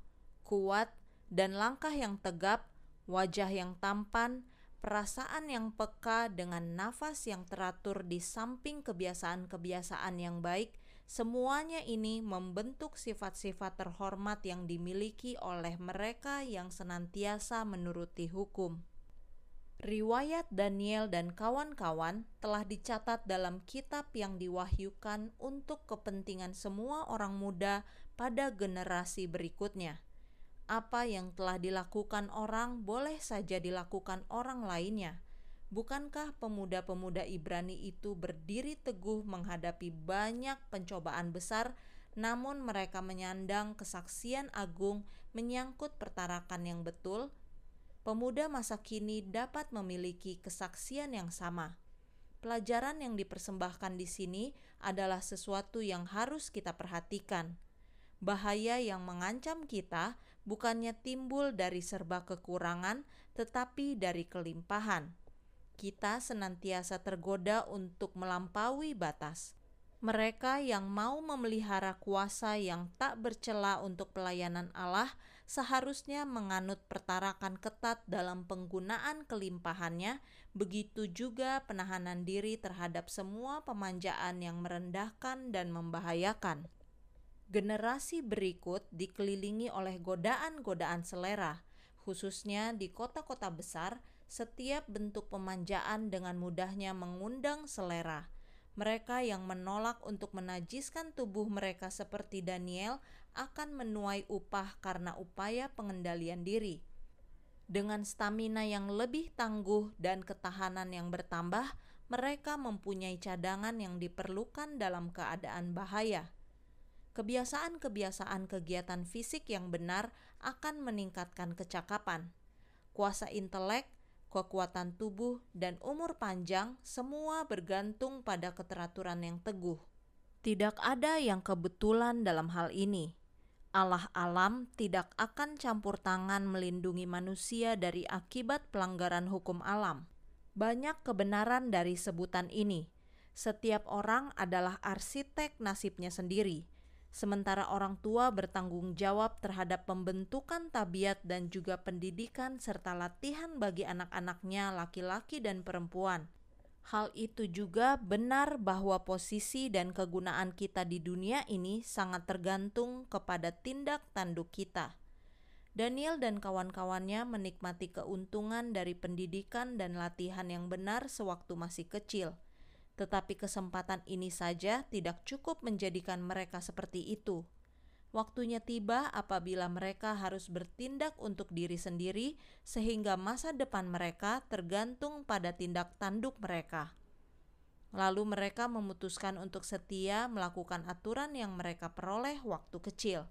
kuat, dan langkah yang tegap, wajah yang tampan, perasaan yang peka dengan nafas yang teratur di samping kebiasaan-kebiasaan yang baik, Semuanya ini membentuk sifat-sifat terhormat yang dimiliki oleh mereka yang senantiasa menuruti hukum. Riwayat Daniel dan kawan-kawan telah dicatat dalam kitab yang diwahyukan untuk kepentingan semua orang muda pada generasi berikutnya. Apa yang telah dilakukan orang boleh saja dilakukan orang lainnya Bukankah pemuda-pemuda Ibrani itu berdiri teguh menghadapi banyak pencobaan besar, namun mereka menyandang kesaksian agung menyangkut pertarakan yang betul? Pemuda masa kini dapat memiliki kesaksian yang sama. Pelajaran yang dipersembahkan di sini adalah sesuatu yang harus kita perhatikan. Bahaya yang mengancam kita bukannya timbul dari serba kekurangan, tetapi dari kelimpahan kita senantiasa tergoda untuk melampaui batas. Mereka yang mau memelihara kuasa yang tak bercela untuk pelayanan Allah seharusnya menganut pertarakan ketat dalam penggunaan kelimpahannya, begitu juga penahanan diri terhadap semua pemanjaan yang merendahkan dan membahayakan. Generasi berikut dikelilingi oleh godaan-godaan selera, khususnya di kota-kota besar setiap bentuk pemanjaan dengan mudahnya mengundang selera. Mereka yang menolak untuk menajiskan tubuh mereka seperti Daniel akan menuai upah karena upaya pengendalian diri. Dengan stamina yang lebih tangguh dan ketahanan yang bertambah, mereka mempunyai cadangan yang diperlukan dalam keadaan bahaya. Kebiasaan-kebiasaan kegiatan fisik yang benar akan meningkatkan kecakapan. Kuasa intelek kekuatan tubuh, dan umur panjang semua bergantung pada keteraturan yang teguh. Tidak ada yang kebetulan dalam hal ini. Allah alam tidak akan campur tangan melindungi manusia dari akibat pelanggaran hukum alam. Banyak kebenaran dari sebutan ini. Setiap orang adalah arsitek nasibnya sendiri sementara orang tua bertanggung jawab terhadap pembentukan tabiat dan juga pendidikan serta latihan bagi anak-anaknya laki-laki dan perempuan. Hal itu juga benar bahwa posisi dan kegunaan kita di dunia ini sangat tergantung kepada tindak tanduk kita. Daniel dan kawan-kawannya menikmati keuntungan dari pendidikan dan latihan yang benar sewaktu masih kecil tetapi kesempatan ini saja tidak cukup menjadikan mereka seperti itu. Waktunya tiba apabila mereka harus bertindak untuk diri sendiri, sehingga masa depan mereka tergantung pada tindak tanduk mereka. Lalu mereka memutuskan untuk setia melakukan aturan yang mereka peroleh waktu kecil.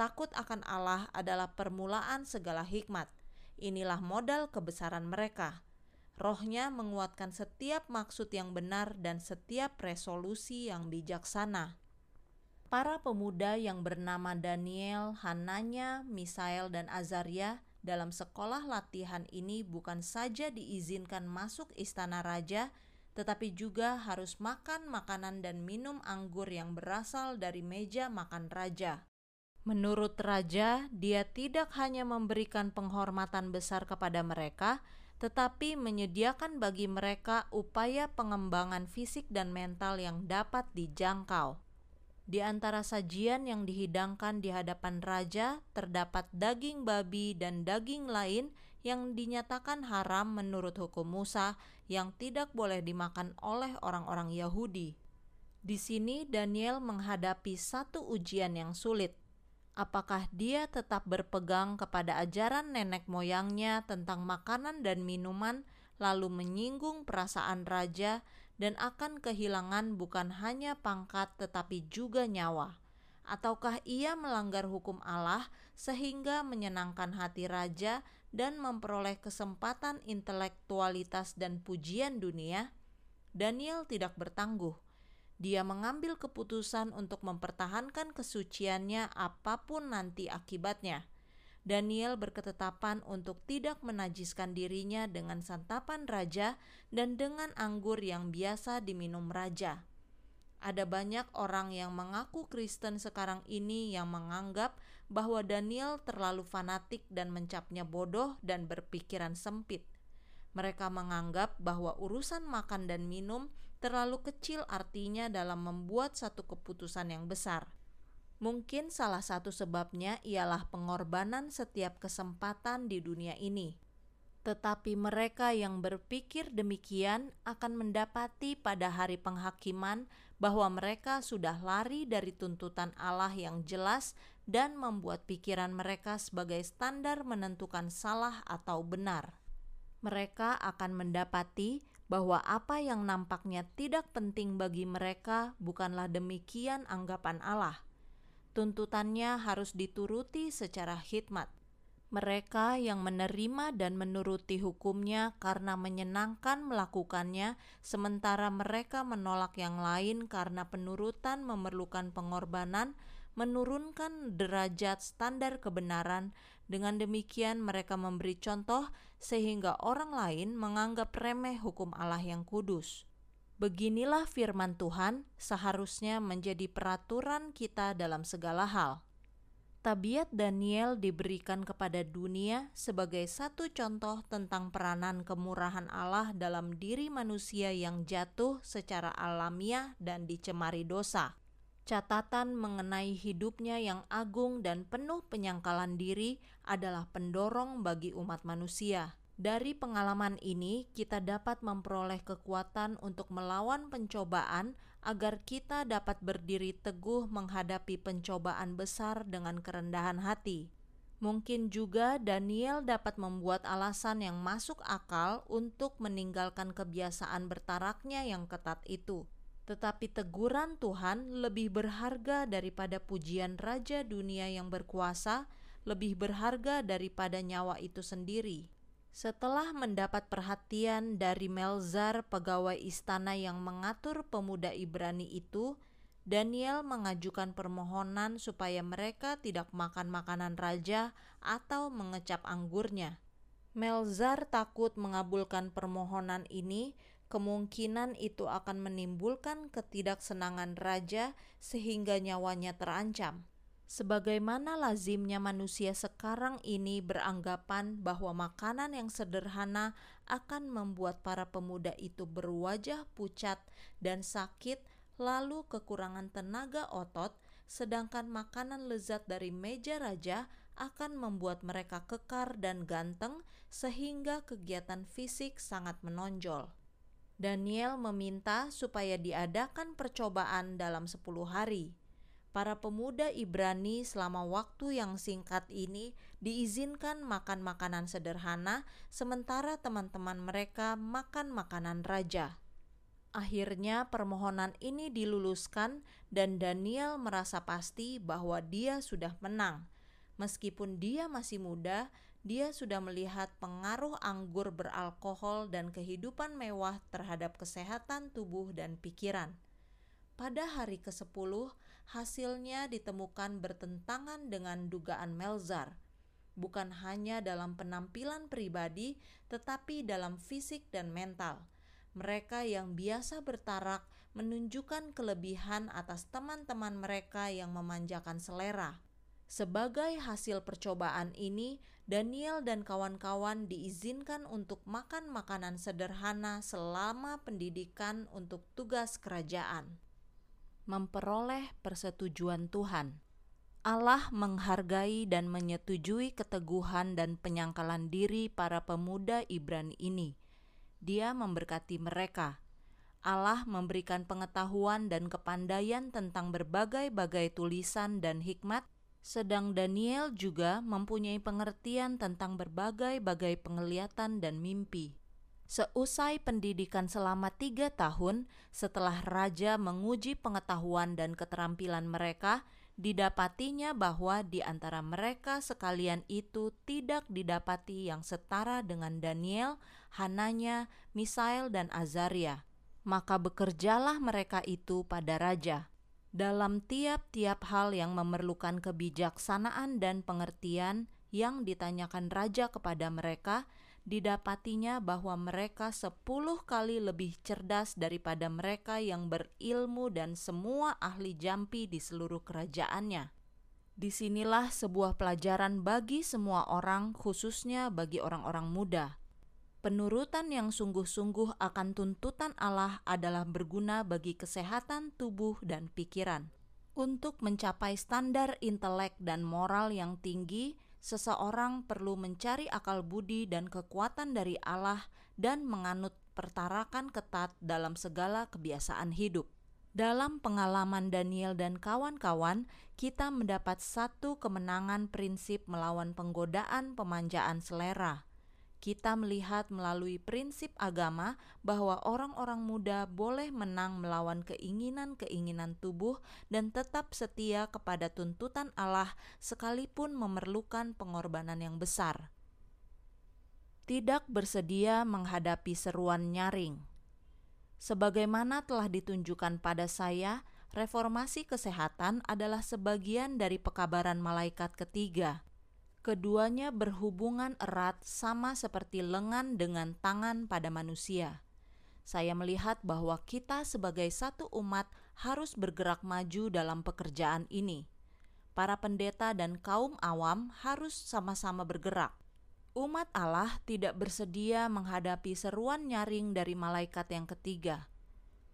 Takut akan Allah adalah permulaan segala hikmat. Inilah modal kebesaran mereka. Rohnya menguatkan setiap maksud yang benar dan setiap resolusi yang bijaksana. Para pemuda yang bernama Daniel, Hananya, Misael, dan Azaria dalam sekolah latihan ini bukan saja diizinkan masuk istana raja, tetapi juga harus makan makanan dan minum anggur yang berasal dari meja makan raja. Menurut raja, dia tidak hanya memberikan penghormatan besar kepada mereka, tetapi menyediakan bagi mereka upaya pengembangan fisik dan mental yang dapat dijangkau. Di antara sajian yang dihidangkan di hadapan raja, terdapat daging babi dan daging lain yang dinyatakan haram menurut hukum Musa, yang tidak boleh dimakan oleh orang-orang Yahudi. Di sini, Daniel menghadapi satu ujian yang sulit apakah dia tetap berpegang kepada ajaran nenek moyangnya tentang makanan dan minuman, lalu menyinggung perasaan raja, dan akan kehilangan bukan hanya pangkat tetapi juga nyawa. Ataukah ia melanggar hukum Allah sehingga menyenangkan hati raja dan memperoleh kesempatan intelektualitas dan pujian dunia? Daniel tidak bertangguh dia mengambil keputusan untuk mempertahankan kesuciannya apa pun nanti akibatnya. Daniel berketetapan untuk tidak menajiskan dirinya dengan santapan raja dan dengan anggur yang biasa diminum raja. Ada banyak orang yang mengaku Kristen sekarang ini yang menganggap bahwa Daniel terlalu fanatik dan mencapnya bodoh dan berpikiran sempit. Mereka menganggap bahwa urusan makan dan minum terlalu kecil artinya dalam membuat satu keputusan yang besar. Mungkin salah satu sebabnya ialah pengorbanan setiap kesempatan di dunia ini. Tetapi mereka yang berpikir demikian akan mendapati pada hari penghakiman bahwa mereka sudah lari dari tuntutan Allah yang jelas dan membuat pikiran mereka sebagai standar menentukan salah atau benar. Mereka akan mendapati bahwa apa yang nampaknya tidak penting bagi mereka bukanlah demikian anggapan Allah. Tuntutannya harus dituruti secara hikmat. Mereka yang menerima dan menuruti hukumnya karena menyenangkan melakukannya, sementara mereka menolak yang lain karena penurutan memerlukan pengorbanan, menurunkan derajat standar kebenaran. Dengan demikian, mereka memberi contoh sehingga orang lain menganggap remeh hukum Allah yang kudus. Beginilah firman Tuhan seharusnya menjadi peraturan kita dalam segala hal. Tabiat Daniel diberikan kepada dunia sebagai satu contoh tentang peranan kemurahan Allah dalam diri manusia yang jatuh secara alamiah dan dicemari dosa catatan mengenai hidupnya yang agung dan penuh penyangkalan diri adalah pendorong bagi umat manusia. Dari pengalaman ini, kita dapat memperoleh kekuatan untuk melawan pencobaan agar kita dapat berdiri teguh menghadapi pencobaan besar dengan kerendahan hati. Mungkin juga Daniel dapat membuat alasan yang masuk akal untuk meninggalkan kebiasaan bertaraknya yang ketat itu tetapi teguran Tuhan lebih berharga daripada pujian raja dunia yang berkuasa, lebih berharga daripada nyawa itu sendiri. Setelah mendapat perhatian dari Melzar, pegawai istana yang mengatur pemuda Ibrani itu, Daniel mengajukan permohonan supaya mereka tidak makan makanan raja atau mengecap anggurnya. Melzar takut mengabulkan permohonan ini kemungkinan itu akan menimbulkan ketidaksenangan raja sehingga nyawanya terancam. Sebagaimana lazimnya manusia sekarang ini beranggapan bahwa makanan yang sederhana akan membuat para pemuda itu berwajah pucat dan sakit, lalu kekurangan tenaga otot, sedangkan makanan lezat dari meja raja akan membuat mereka kekar dan ganteng, sehingga kegiatan fisik sangat menonjol. Daniel meminta supaya diadakan percobaan dalam 10 hari. Para pemuda Ibrani selama waktu yang singkat ini diizinkan makan makanan sederhana, sementara teman-teman mereka makan makanan raja. Akhirnya, permohonan ini diluluskan, dan Daniel merasa pasti bahwa dia sudah menang. Meskipun dia masih muda, dia sudah melihat pengaruh anggur beralkohol dan kehidupan mewah terhadap kesehatan tubuh dan pikiran. Pada hari ke-10, hasilnya ditemukan bertentangan dengan dugaan Melzar, bukan hanya dalam penampilan pribadi, tetapi dalam fisik dan mental. Mereka yang biasa bertarak menunjukkan kelebihan atas teman-teman mereka yang memanjakan selera. Sebagai hasil percobaan ini, Daniel dan kawan-kawan diizinkan untuk makan makanan sederhana selama pendidikan untuk tugas kerajaan. Memperoleh persetujuan Tuhan. Allah menghargai dan menyetujui keteguhan dan penyangkalan diri para pemuda Ibrani ini. Dia memberkati mereka Allah memberikan pengetahuan dan kepandaian tentang berbagai-bagai tulisan dan hikmat, sedang Daniel juga mempunyai pengertian tentang berbagai-bagai penglihatan dan mimpi. Seusai pendidikan selama tiga tahun, setelah raja menguji pengetahuan dan keterampilan mereka, didapatinya bahwa di antara mereka sekalian itu tidak didapati yang setara dengan Daniel, Hananya, Misael, dan Azaria maka bekerjalah mereka itu pada raja. Dalam tiap-tiap hal yang memerlukan kebijaksanaan dan pengertian yang ditanyakan raja kepada mereka, didapatinya bahwa mereka sepuluh kali lebih cerdas daripada mereka yang berilmu dan semua ahli jampi di seluruh kerajaannya. Di sinilah sebuah pelajaran bagi semua orang, khususnya bagi orang-orang muda Penurutan yang sungguh-sungguh akan tuntutan Allah adalah berguna bagi kesehatan tubuh dan pikiran. Untuk mencapai standar intelek dan moral yang tinggi, seseorang perlu mencari akal budi dan kekuatan dari Allah dan menganut pertarakan ketat dalam segala kebiasaan hidup. Dalam pengalaman Daniel dan kawan-kawan, kita mendapat satu kemenangan prinsip melawan penggodaan pemanjaan selera kita melihat melalui prinsip agama bahwa orang-orang muda boleh menang melawan keinginan-keinginan tubuh dan tetap setia kepada tuntutan Allah, sekalipun memerlukan pengorbanan yang besar. Tidak bersedia menghadapi seruan nyaring, sebagaimana telah ditunjukkan pada saya. Reformasi kesehatan adalah sebagian dari pekabaran malaikat ketiga Keduanya berhubungan erat sama seperti lengan dengan tangan pada manusia. Saya melihat bahwa kita sebagai satu umat harus bergerak maju dalam pekerjaan ini. Para pendeta dan kaum awam harus sama-sama bergerak. Umat Allah tidak bersedia menghadapi seruan nyaring dari malaikat yang ketiga.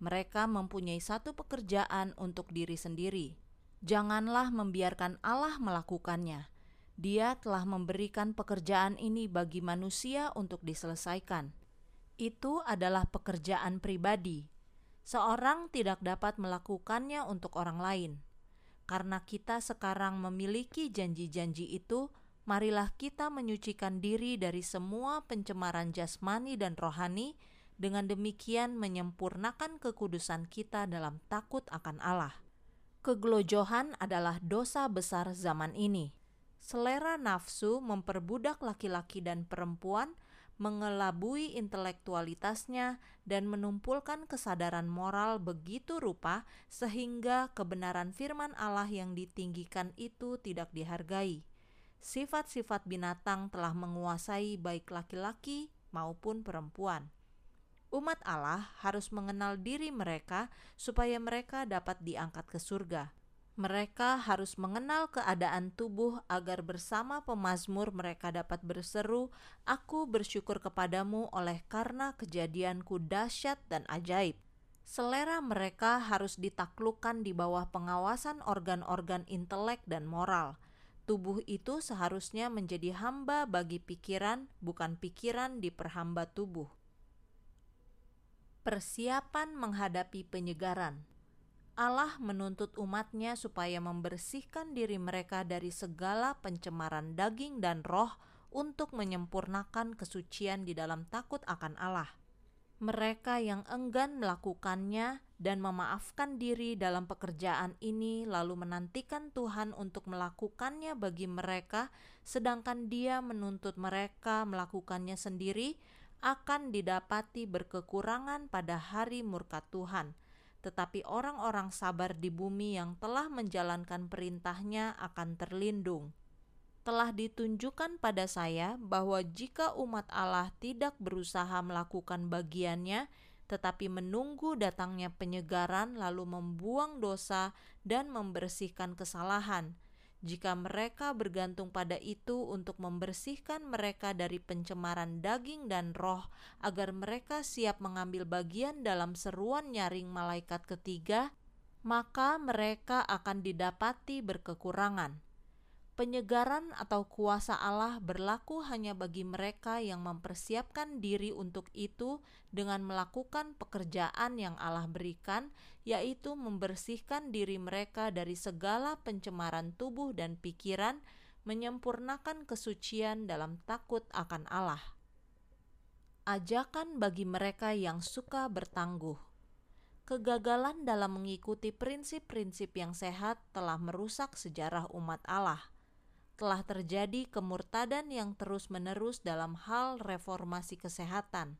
Mereka mempunyai satu pekerjaan untuk diri sendiri. Janganlah membiarkan Allah melakukannya dia telah memberikan pekerjaan ini bagi manusia untuk diselesaikan. Itu adalah pekerjaan pribadi. Seorang tidak dapat melakukannya untuk orang lain. Karena kita sekarang memiliki janji-janji itu, marilah kita menyucikan diri dari semua pencemaran jasmani dan rohani, dengan demikian menyempurnakan kekudusan kita dalam takut akan Allah. Kegelojohan adalah dosa besar zaman ini selera nafsu memperbudak laki-laki dan perempuan, mengelabui intelektualitasnya, dan menumpulkan kesadaran moral begitu rupa sehingga kebenaran firman Allah yang ditinggikan itu tidak dihargai. Sifat-sifat binatang telah menguasai baik laki-laki maupun perempuan. Umat Allah harus mengenal diri mereka supaya mereka dapat diangkat ke surga mereka harus mengenal keadaan tubuh agar bersama pemazmur mereka dapat berseru, Aku bersyukur kepadamu oleh karena kejadianku dahsyat dan ajaib. Selera mereka harus ditaklukkan di bawah pengawasan organ-organ intelek dan moral. Tubuh itu seharusnya menjadi hamba bagi pikiran, bukan pikiran diperhamba tubuh. Persiapan menghadapi penyegaran Allah menuntut umatnya supaya membersihkan diri mereka dari segala pencemaran daging dan roh untuk menyempurnakan kesucian di dalam takut akan Allah. Mereka yang enggan melakukannya dan memaafkan diri dalam pekerjaan ini, lalu menantikan Tuhan untuk melakukannya bagi mereka, sedangkan Dia menuntut mereka melakukannya sendiri, akan didapati berkekurangan pada hari murka Tuhan. Tetapi orang-orang sabar di bumi yang telah menjalankan perintahnya akan terlindung telah ditunjukkan pada saya bahwa jika umat Allah tidak berusaha melakukan bagiannya, tetapi menunggu datangnya penyegaran, lalu membuang dosa dan membersihkan kesalahan. Jika mereka bergantung pada itu untuk membersihkan mereka dari pencemaran daging dan roh, agar mereka siap mengambil bagian dalam seruan nyaring malaikat ketiga, maka mereka akan didapati berkekurangan Penyegaran atau kuasa Allah berlaku hanya bagi mereka yang mempersiapkan diri untuk itu dengan melakukan pekerjaan yang Allah berikan, yaitu membersihkan diri mereka dari segala pencemaran tubuh dan pikiran, menyempurnakan kesucian dalam takut akan Allah. Ajakan bagi mereka yang suka bertangguh kegagalan dalam mengikuti prinsip-prinsip yang sehat telah merusak sejarah umat Allah telah terjadi kemurtadan yang terus-menerus dalam hal reformasi kesehatan.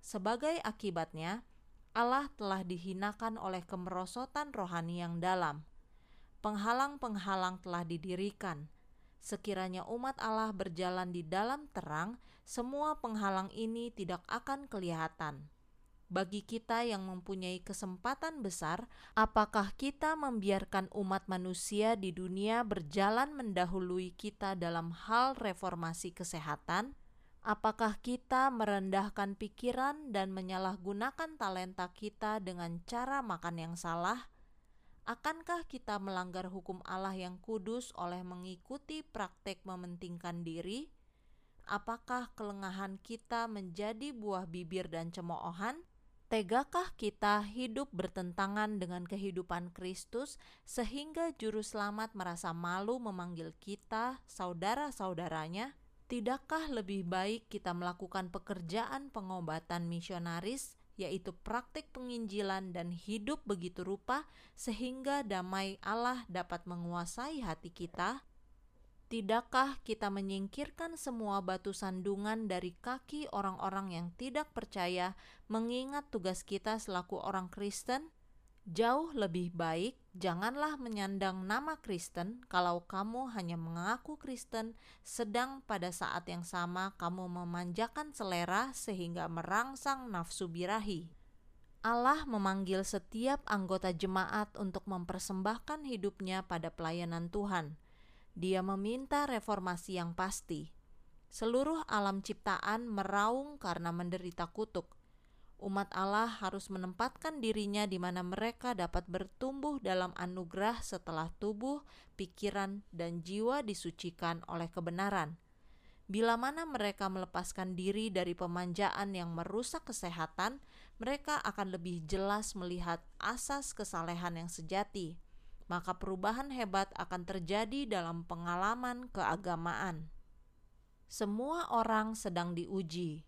Sebagai akibatnya, Allah telah dihinakan oleh kemerosotan rohani yang dalam. Penghalang-penghalang telah didirikan. Sekiranya umat Allah berjalan di dalam terang, semua penghalang ini tidak akan kelihatan bagi kita yang mempunyai kesempatan besar, apakah kita membiarkan umat manusia di dunia berjalan mendahului kita dalam hal reformasi kesehatan? Apakah kita merendahkan pikiran dan menyalahgunakan talenta kita dengan cara makan yang salah? Akankah kita melanggar hukum Allah yang kudus oleh mengikuti praktek mementingkan diri? Apakah kelengahan kita menjadi buah bibir dan cemoohan? Tegakah kita hidup bertentangan dengan kehidupan Kristus sehingga juru selamat merasa malu memanggil kita saudara-saudaranya? Tidakkah lebih baik kita melakukan pekerjaan pengobatan misionaris, yaitu praktik penginjilan dan hidup begitu rupa sehingga damai Allah dapat menguasai hati kita? Tidakkah kita menyingkirkan semua batu sandungan dari kaki orang-orang yang tidak percaya, mengingat tugas kita selaku orang Kristen? Jauh lebih baik, janganlah menyandang nama Kristen kalau kamu hanya mengaku Kristen, sedang pada saat yang sama kamu memanjakan selera sehingga merangsang nafsu birahi. Allah memanggil setiap anggota jemaat untuk mempersembahkan hidupnya pada pelayanan Tuhan dia meminta reformasi yang pasti. Seluruh alam ciptaan meraung karena menderita kutuk. Umat Allah harus menempatkan dirinya di mana mereka dapat bertumbuh dalam anugerah setelah tubuh, pikiran, dan jiwa disucikan oleh kebenaran. Bila mana mereka melepaskan diri dari pemanjaan yang merusak kesehatan, mereka akan lebih jelas melihat asas kesalehan yang sejati maka perubahan hebat akan terjadi dalam pengalaman keagamaan. Semua orang sedang diuji.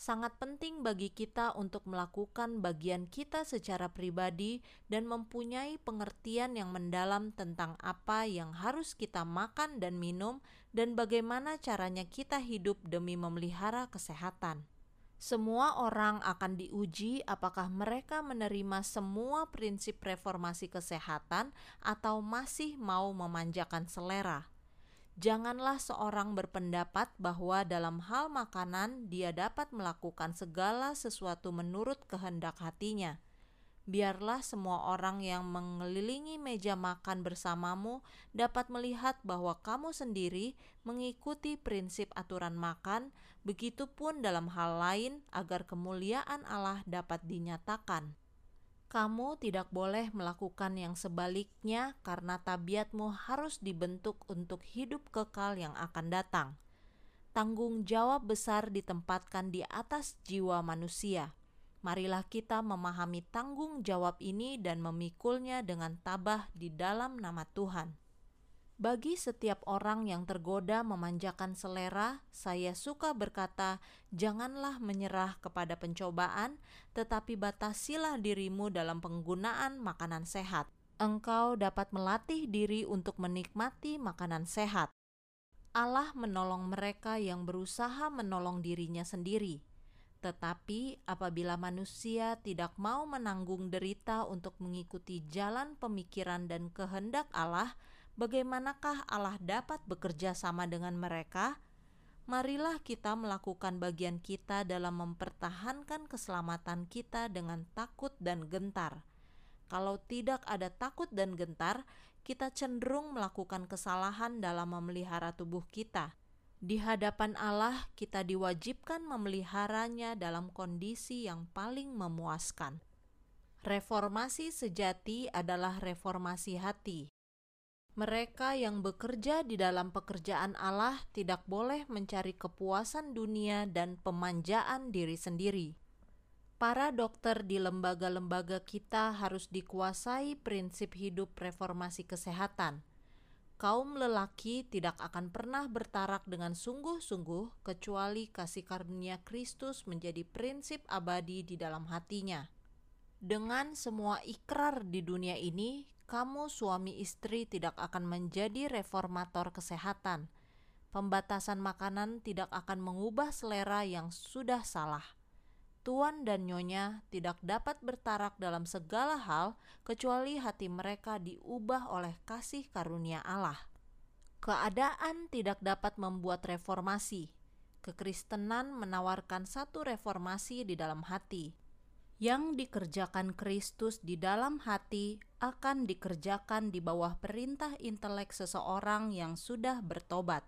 Sangat penting bagi kita untuk melakukan bagian kita secara pribadi dan mempunyai pengertian yang mendalam tentang apa yang harus kita makan dan minum, dan bagaimana caranya kita hidup demi memelihara kesehatan. Semua orang akan diuji apakah mereka menerima semua prinsip reformasi kesehatan atau masih mau memanjakan selera. Janganlah seorang berpendapat bahwa dalam hal makanan dia dapat melakukan segala sesuatu menurut kehendak hatinya biarlah semua orang yang mengelilingi meja makan bersamamu dapat melihat bahwa kamu sendiri mengikuti prinsip aturan makan, begitupun dalam hal lain, agar kemuliaan Allah dapat dinyatakan. Kamu tidak boleh melakukan yang sebaliknya, karena tabiatmu harus dibentuk untuk hidup kekal yang akan datang. Tanggung jawab besar ditempatkan di atas jiwa manusia Marilah kita memahami tanggung jawab ini dan memikulnya dengan tabah di dalam nama Tuhan. Bagi setiap orang yang tergoda memanjakan selera, saya suka berkata, "Janganlah menyerah kepada pencobaan, tetapi batasilah dirimu dalam penggunaan makanan sehat. Engkau dapat melatih diri untuk menikmati makanan sehat." Allah menolong mereka yang berusaha menolong dirinya sendiri. Tetapi apabila manusia tidak mau menanggung derita untuk mengikuti jalan pemikiran dan kehendak Allah, bagaimanakah Allah dapat bekerja sama dengan mereka? Marilah kita melakukan bagian kita dalam mempertahankan keselamatan kita dengan takut dan gentar. Kalau tidak ada takut dan gentar, kita cenderung melakukan kesalahan dalam memelihara tubuh kita. Di hadapan Allah, kita diwajibkan memeliharanya dalam kondisi yang paling memuaskan. Reformasi sejati adalah reformasi hati, mereka yang bekerja di dalam pekerjaan Allah tidak boleh mencari kepuasan dunia dan pemanjaan diri sendiri. Para dokter di lembaga-lembaga kita harus dikuasai prinsip hidup reformasi kesehatan. Kaum lelaki tidak akan pernah bertarak dengan sungguh-sungguh kecuali kasih karunia Kristus menjadi prinsip abadi di dalam hatinya. Dengan semua ikrar di dunia ini, kamu suami istri tidak akan menjadi reformator kesehatan. Pembatasan makanan tidak akan mengubah selera yang sudah salah. Tuan dan nyonya tidak dapat bertarak dalam segala hal kecuali hati mereka diubah oleh kasih karunia Allah. Keadaan tidak dapat membuat reformasi. Kekristenan menawarkan satu reformasi di dalam hati yang dikerjakan Kristus di dalam hati akan dikerjakan di bawah perintah intelek seseorang yang sudah bertobat.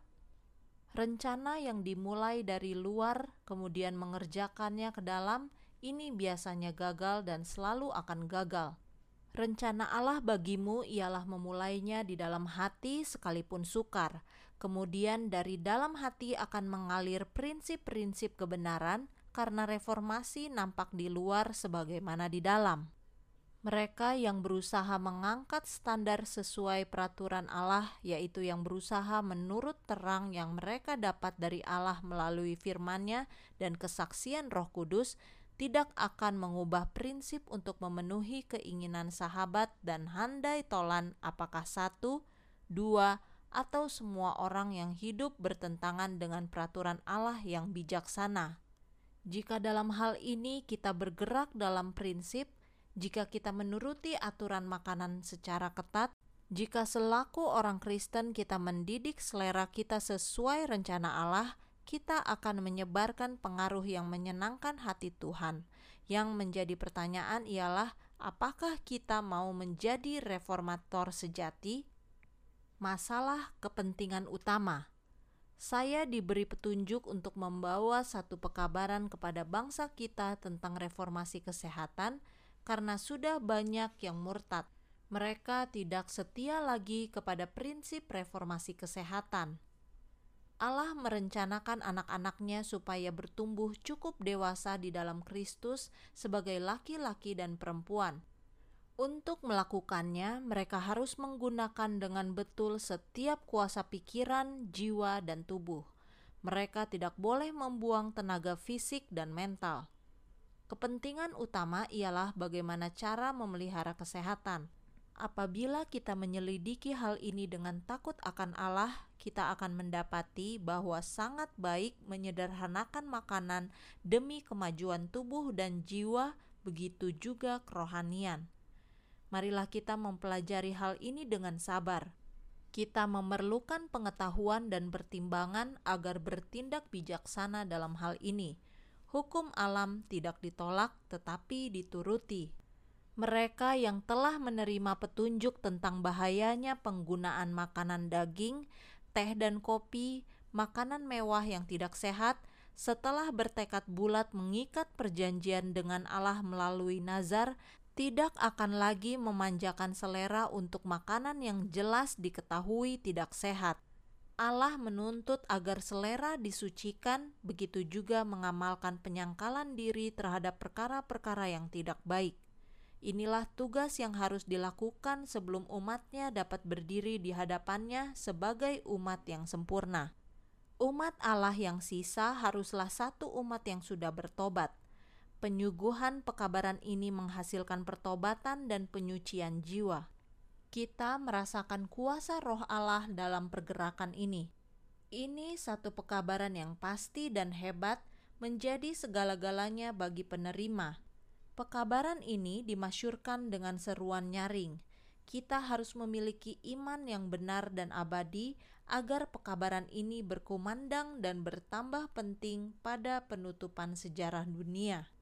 Rencana yang dimulai dari luar kemudian mengerjakannya ke dalam ini biasanya gagal dan selalu akan gagal. Rencana Allah bagimu ialah memulainya di dalam hati sekalipun sukar. Kemudian dari dalam hati akan mengalir prinsip-prinsip kebenaran karena reformasi nampak di luar sebagaimana di dalam. Mereka yang berusaha mengangkat standar sesuai peraturan Allah, yaitu yang berusaha menurut terang yang mereka dapat dari Allah melalui firman-Nya dan kesaksian Roh Kudus, tidak akan mengubah prinsip untuk memenuhi keinginan sahabat dan handai tolan apakah satu, dua, atau semua orang yang hidup bertentangan dengan peraturan Allah yang bijaksana. Jika dalam hal ini kita bergerak dalam prinsip, jika kita menuruti aturan makanan secara ketat, jika selaku orang Kristen kita mendidik selera kita sesuai rencana Allah, kita akan menyebarkan pengaruh yang menyenangkan hati Tuhan. Yang menjadi pertanyaan ialah, apakah kita mau menjadi reformator sejati? Masalah kepentingan utama saya diberi petunjuk untuk membawa satu pekabaran kepada bangsa kita tentang reformasi kesehatan karena sudah banyak yang murtad. Mereka tidak setia lagi kepada prinsip reformasi kesehatan. Allah merencanakan anak-anaknya supaya bertumbuh cukup dewasa di dalam Kristus sebagai laki-laki dan perempuan untuk melakukannya, mereka harus menggunakan dengan betul setiap kuasa pikiran, jiwa, dan tubuh. Mereka tidak boleh membuang tenaga fisik dan mental. Kepentingan utama ialah bagaimana cara memelihara kesehatan. Apabila kita menyelidiki hal ini dengan takut akan Allah, kita akan mendapati bahwa sangat baik menyederhanakan makanan demi kemajuan tubuh dan jiwa, begitu juga kerohanian. Marilah kita mempelajari hal ini dengan sabar. Kita memerlukan pengetahuan dan pertimbangan agar bertindak bijaksana dalam hal ini. Hukum alam tidak ditolak, tetapi dituruti. Mereka yang telah menerima petunjuk tentang bahayanya penggunaan makanan daging, teh, dan kopi, makanan mewah yang tidak sehat, setelah bertekad bulat mengikat perjanjian dengan Allah melalui nazar, tidak akan lagi memanjakan selera untuk makanan yang jelas diketahui tidak sehat. Allah menuntut agar selera disucikan, begitu juga mengamalkan penyangkalan diri terhadap perkara-perkara yang tidak baik. Inilah tugas yang harus dilakukan sebelum umatnya dapat berdiri di hadapannya sebagai umat yang sempurna. Umat Allah yang sisa haruslah satu umat yang sudah bertobat. Penyuguhan pekabaran ini menghasilkan pertobatan dan penyucian jiwa. Kita merasakan kuasa Roh Allah dalam pergerakan ini. Ini satu pekabaran yang pasti dan hebat, menjadi segala-galanya bagi penerima Pekabaran ini dimasyurkan dengan seruan nyaring. Kita harus memiliki iman yang benar dan abadi agar pekabaran ini berkumandang dan bertambah penting pada penutupan sejarah dunia.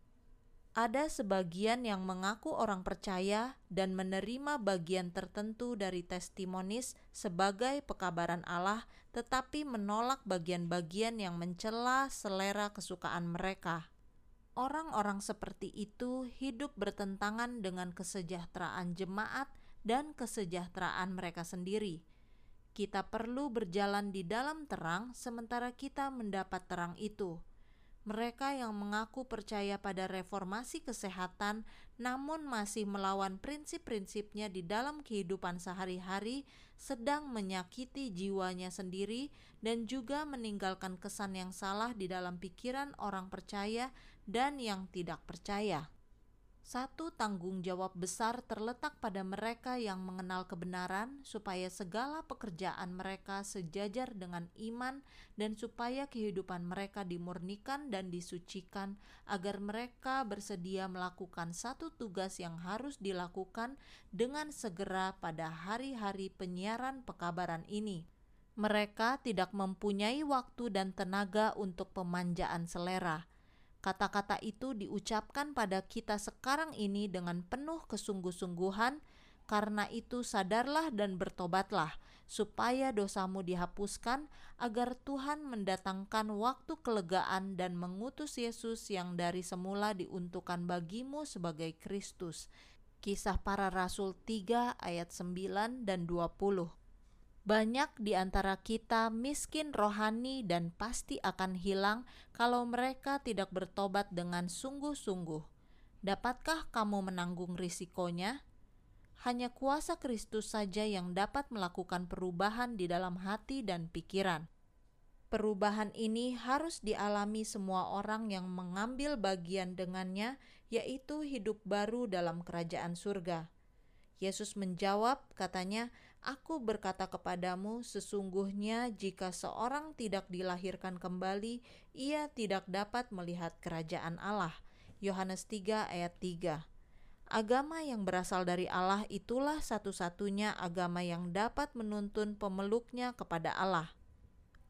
Ada sebagian yang mengaku orang percaya dan menerima bagian tertentu dari testimonis sebagai pekabaran Allah, tetapi menolak bagian-bagian yang mencela selera kesukaan mereka. Orang-orang seperti itu hidup bertentangan dengan kesejahteraan jemaat dan kesejahteraan mereka sendiri. Kita perlu berjalan di dalam terang, sementara kita mendapat terang itu. Mereka yang mengaku percaya pada reformasi kesehatan, namun masih melawan prinsip-prinsipnya di dalam kehidupan sehari-hari, sedang menyakiti jiwanya sendiri dan juga meninggalkan kesan yang salah di dalam pikiran orang percaya dan yang tidak percaya. Satu tanggung jawab besar terletak pada mereka yang mengenal kebenaran, supaya segala pekerjaan mereka sejajar dengan iman, dan supaya kehidupan mereka dimurnikan dan disucikan, agar mereka bersedia melakukan satu tugas yang harus dilakukan dengan segera pada hari-hari penyiaran pekabaran ini. Mereka tidak mempunyai waktu dan tenaga untuk pemanjaan selera Kata-kata itu diucapkan pada kita sekarang ini dengan penuh kesungguh-sungguhan, karena itu sadarlah dan bertobatlah, supaya dosamu dihapuskan, agar Tuhan mendatangkan waktu kelegaan dan mengutus Yesus yang dari semula diuntukkan bagimu sebagai Kristus. Kisah para Rasul 3 ayat 9 dan 20 banyak di antara kita miskin rohani dan pasti akan hilang kalau mereka tidak bertobat dengan sungguh-sungguh. Dapatkah kamu menanggung risikonya? Hanya kuasa Kristus saja yang dapat melakukan perubahan di dalam hati dan pikiran. Perubahan ini harus dialami semua orang yang mengambil bagian dengannya, yaitu hidup baru dalam kerajaan surga. Yesus menjawab, katanya, Aku berkata kepadamu, sesungguhnya jika seorang tidak dilahirkan kembali, ia tidak dapat melihat kerajaan Allah. Yohanes 3 ayat 3 Agama yang berasal dari Allah itulah satu-satunya agama yang dapat menuntun pemeluknya kepada Allah.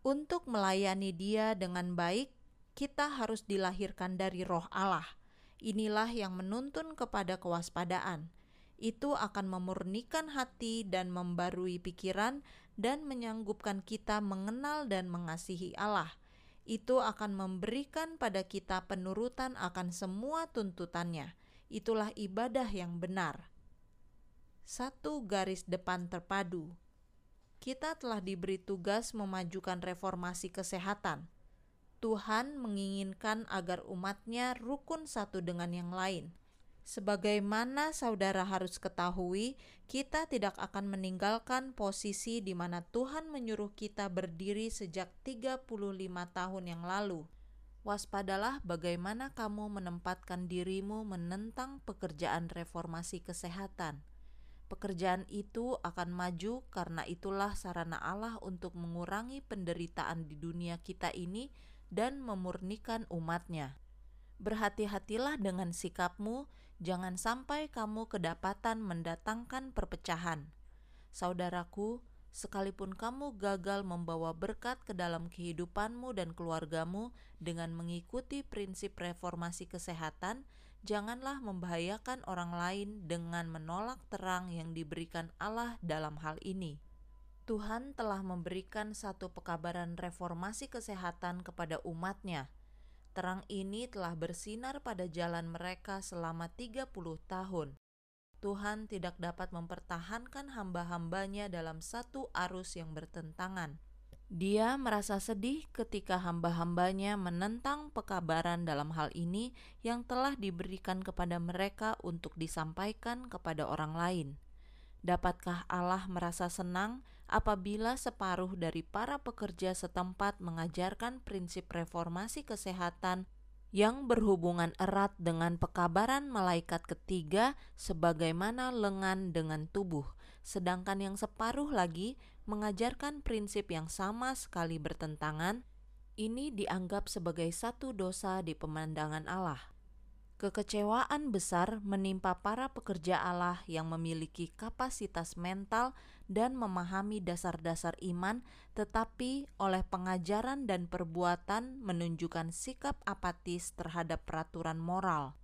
Untuk melayani dia dengan baik, kita harus dilahirkan dari roh Allah. Inilah yang menuntun kepada kewaspadaan itu akan memurnikan hati dan membarui pikiran dan menyanggupkan kita mengenal dan mengasihi Allah. Itu akan memberikan pada kita penurutan akan semua tuntutannya. Itulah ibadah yang benar. Satu garis depan terpadu. Kita telah diberi tugas memajukan reformasi kesehatan. Tuhan menginginkan agar umatnya rukun satu dengan yang lain Sebagaimana saudara harus ketahui, kita tidak akan meninggalkan posisi di mana Tuhan menyuruh kita berdiri sejak 35 tahun yang lalu. Waspadalah bagaimana kamu menempatkan dirimu menentang pekerjaan reformasi kesehatan. Pekerjaan itu akan maju karena itulah sarana Allah untuk mengurangi penderitaan di dunia kita ini dan memurnikan umatnya. Berhati-hatilah dengan sikapmu jangan sampai kamu kedapatan mendatangkan perpecahan. Saudaraku, sekalipun kamu gagal membawa berkat ke dalam kehidupanmu dan keluargamu dengan mengikuti prinsip reformasi kesehatan, janganlah membahayakan orang lain dengan menolak terang yang diberikan Allah dalam hal ini. Tuhan telah memberikan satu pekabaran reformasi kesehatan kepada umatnya – Terang ini telah bersinar pada jalan mereka selama 30 tahun. Tuhan tidak dapat mempertahankan hamba-hambanya dalam satu arus yang bertentangan. Dia merasa sedih ketika hamba-hambanya menentang pekabaran dalam hal ini yang telah diberikan kepada mereka untuk disampaikan kepada orang lain. Dapatkah Allah merasa senang apabila separuh dari para pekerja setempat mengajarkan prinsip reformasi kesehatan yang berhubungan erat dengan pekabaran malaikat ketiga sebagaimana lengan dengan tubuh, sedangkan yang separuh lagi mengajarkan prinsip yang sama sekali bertentangan, ini dianggap sebagai satu dosa di pemandangan Allah. Kekecewaan besar menimpa para pekerja Allah yang memiliki kapasitas mental dan memahami dasar-dasar iman, tetapi oleh pengajaran dan perbuatan menunjukkan sikap apatis terhadap peraturan moral.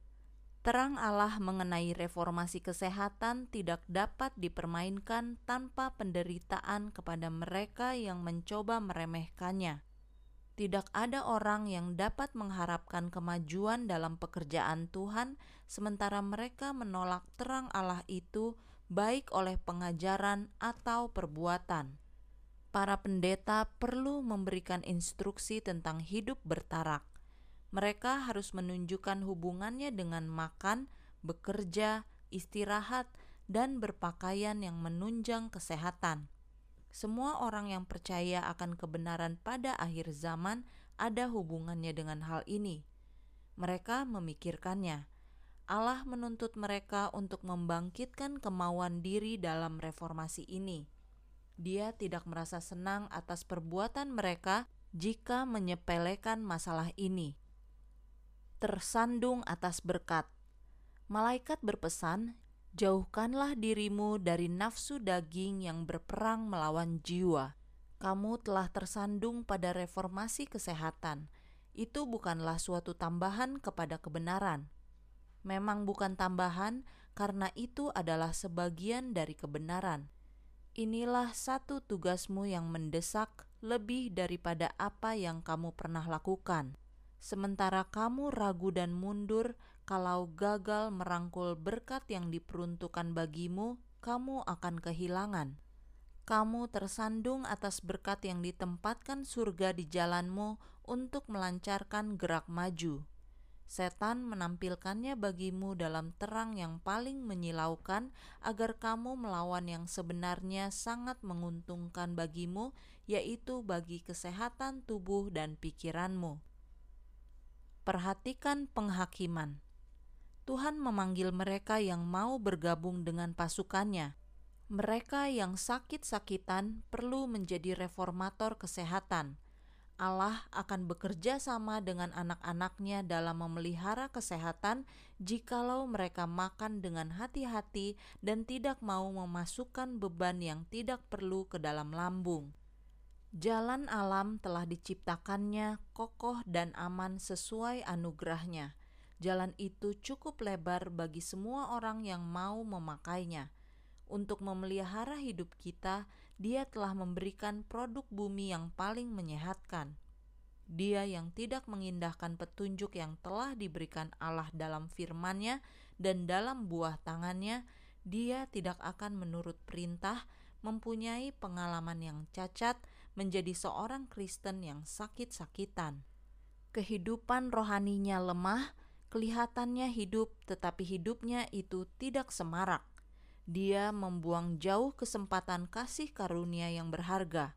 Terang Allah mengenai reformasi kesehatan tidak dapat dipermainkan tanpa penderitaan kepada mereka yang mencoba meremehkannya. Tidak ada orang yang dapat mengharapkan kemajuan dalam pekerjaan Tuhan, sementara mereka menolak terang Allah itu, baik oleh pengajaran atau perbuatan. Para pendeta perlu memberikan instruksi tentang hidup bertarak mereka harus menunjukkan hubungannya dengan makan, bekerja, istirahat, dan berpakaian yang menunjang kesehatan. Semua orang yang percaya akan kebenaran pada akhir zaman ada hubungannya dengan hal ini. Mereka memikirkannya. Allah menuntut mereka untuk membangkitkan kemauan diri dalam reformasi ini. Dia tidak merasa senang atas perbuatan mereka jika menyepelekan masalah ini tersandung atas berkat. Malaikat berpesan, "Jauhkanlah dirimu dari nafsu daging yang berperang melawan jiwa. Kamu telah tersandung pada reformasi kesehatan. Itu bukanlah suatu tambahan kepada kebenaran. Memang bukan tambahan, karena itu adalah sebagian dari kebenaran. Inilah satu tugasmu yang mendesak lebih daripada apa yang kamu pernah lakukan." sementara kamu ragu dan mundur kalau gagal merangkul berkat yang diperuntukkan bagimu, kamu akan kehilangan. Kamu tersandung atas berkat yang ditempatkan surga di jalanmu untuk melancarkan gerak maju. Setan menampilkannya bagimu dalam terang yang paling menyilaukan, agar kamu melawan yang sebenarnya sangat menguntungkan bagimu, yaitu bagi kesehatan tubuh dan pikiranmu. Perhatikan penghakiman. Tuhan memanggil mereka yang mau bergabung dengan pasukannya. Mereka yang sakit-sakitan perlu menjadi reformator kesehatan. Allah akan bekerja sama dengan anak-anaknya dalam memelihara kesehatan jikalau mereka makan dengan hati-hati dan tidak mau memasukkan beban yang tidak perlu ke dalam lambung. Jalan alam telah diciptakannya kokoh dan aman sesuai anugerahnya. Jalan itu cukup lebar bagi semua orang yang mau memakainya. Untuk memelihara hidup kita, Dia telah memberikan produk bumi yang paling menyehatkan. Dia yang tidak mengindahkan petunjuk yang telah diberikan Allah dalam firman-Nya dan dalam buah tangannya, Dia tidak akan menurut perintah, mempunyai pengalaman yang cacat, menjadi seorang Kristen yang sakit-sakitan. Kehidupan rohaninya lemah, kelihatannya hidup, tetapi hidupnya itu tidak semarak. Dia membuang jauh kesempatan kasih karunia yang berharga.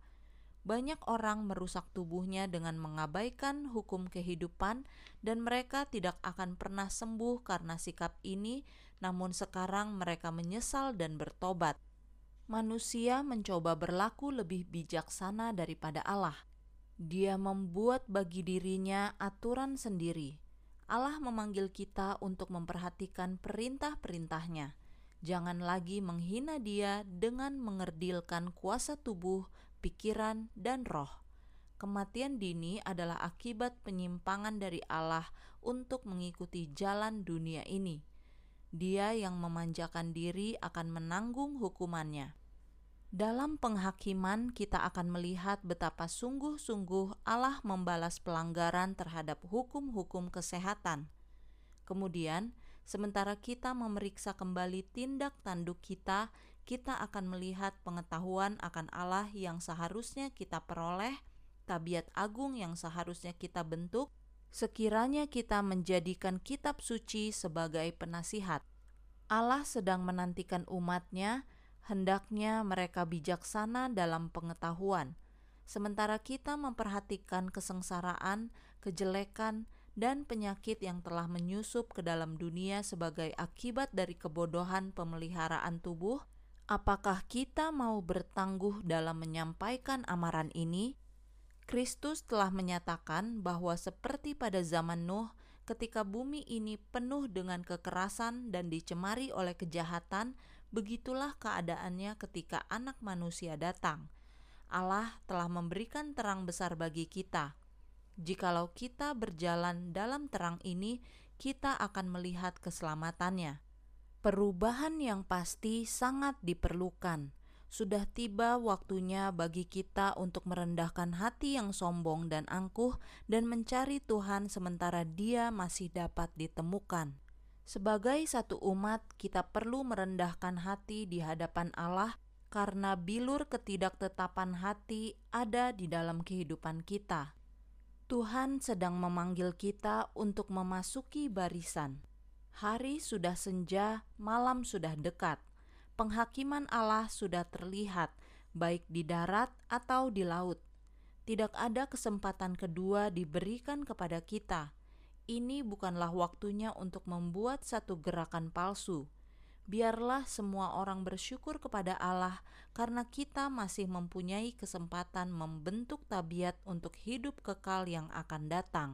Banyak orang merusak tubuhnya dengan mengabaikan hukum kehidupan, dan mereka tidak akan pernah sembuh karena sikap ini. Namun, sekarang mereka menyesal dan bertobat manusia mencoba berlaku lebih bijaksana daripada Allah. Dia membuat bagi dirinya aturan sendiri. Allah memanggil kita untuk memperhatikan perintah-perintahnya. Jangan lagi menghina dia dengan mengerdilkan kuasa tubuh, pikiran, dan roh. Kematian dini adalah akibat penyimpangan dari Allah untuk mengikuti jalan dunia ini. Dia yang memanjakan diri akan menanggung hukumannya. Dalam penghakiman, kita akan melihat betapa sungguh-sungguh Allah membalas pelanggaran terhadap hukum-hukum kesehatan. Kemudian, sementara kita memeriksa kembali tindak tanduk kita, kita akan melihat pengetahuan akan Allah yang seharusnya kita peroleh tabiat agung yang seharusnya kita bentuk, sekiranya kita menjadikan kitab suci sebagai penasihat. Allah sedang menantikan umatnya, hendaknya mereka bijaksana dalam pengetahuan, sementara kita memperhatikan kesengsaraan, kejelekan, dan penyakit yang telah menyusup ke dalam dunia sebagai akibat dari kebodohan pemeliharaan tubuh, apakah kita mau bertangguh dalam menyampaikan amaran ini? Kristus telah menyatakan bahwa seperti pada zaman Nuh, ketika bumi ini penuh dengan kekerasan dan dicemari oleh kejahatan, begitulah keadaannya ketika Anak Manusia datang. Allah telah memberikan terang besar bagi kita Jikalau kita berjalan dalam terang ini, kita akan melihat keselamatannya. Perubahan yang pasti sangat diperlukan. Sudah tiba waktunya bagi kita untuk merendahkan hati yang sombong dan angkuh dan mencari Tuhan sementara Dia masih dapat ditemukan. Sebagai satu umat, kita perlu merendahkan hati di hadapan Allah karena bilur ketidaktetapan hati ada di dalam kehidupan kita. Tuhan sedang memanggil kita untuk memasuki barisan. Hari sudah senja, malam sudah dekat. Penghakiman Allah sudah terlihat, baik di darat atau di laut. Tidak ada kesempatan kedua diberikan kepada kita. Ini bukanlah waktunya untuk membuat satu gerakan palsu biarlah semua orang bersyukur kepada Allah karena kita masih mempunyai kesempatan membentuk tabiat untuk hidup kekal yang akan datang.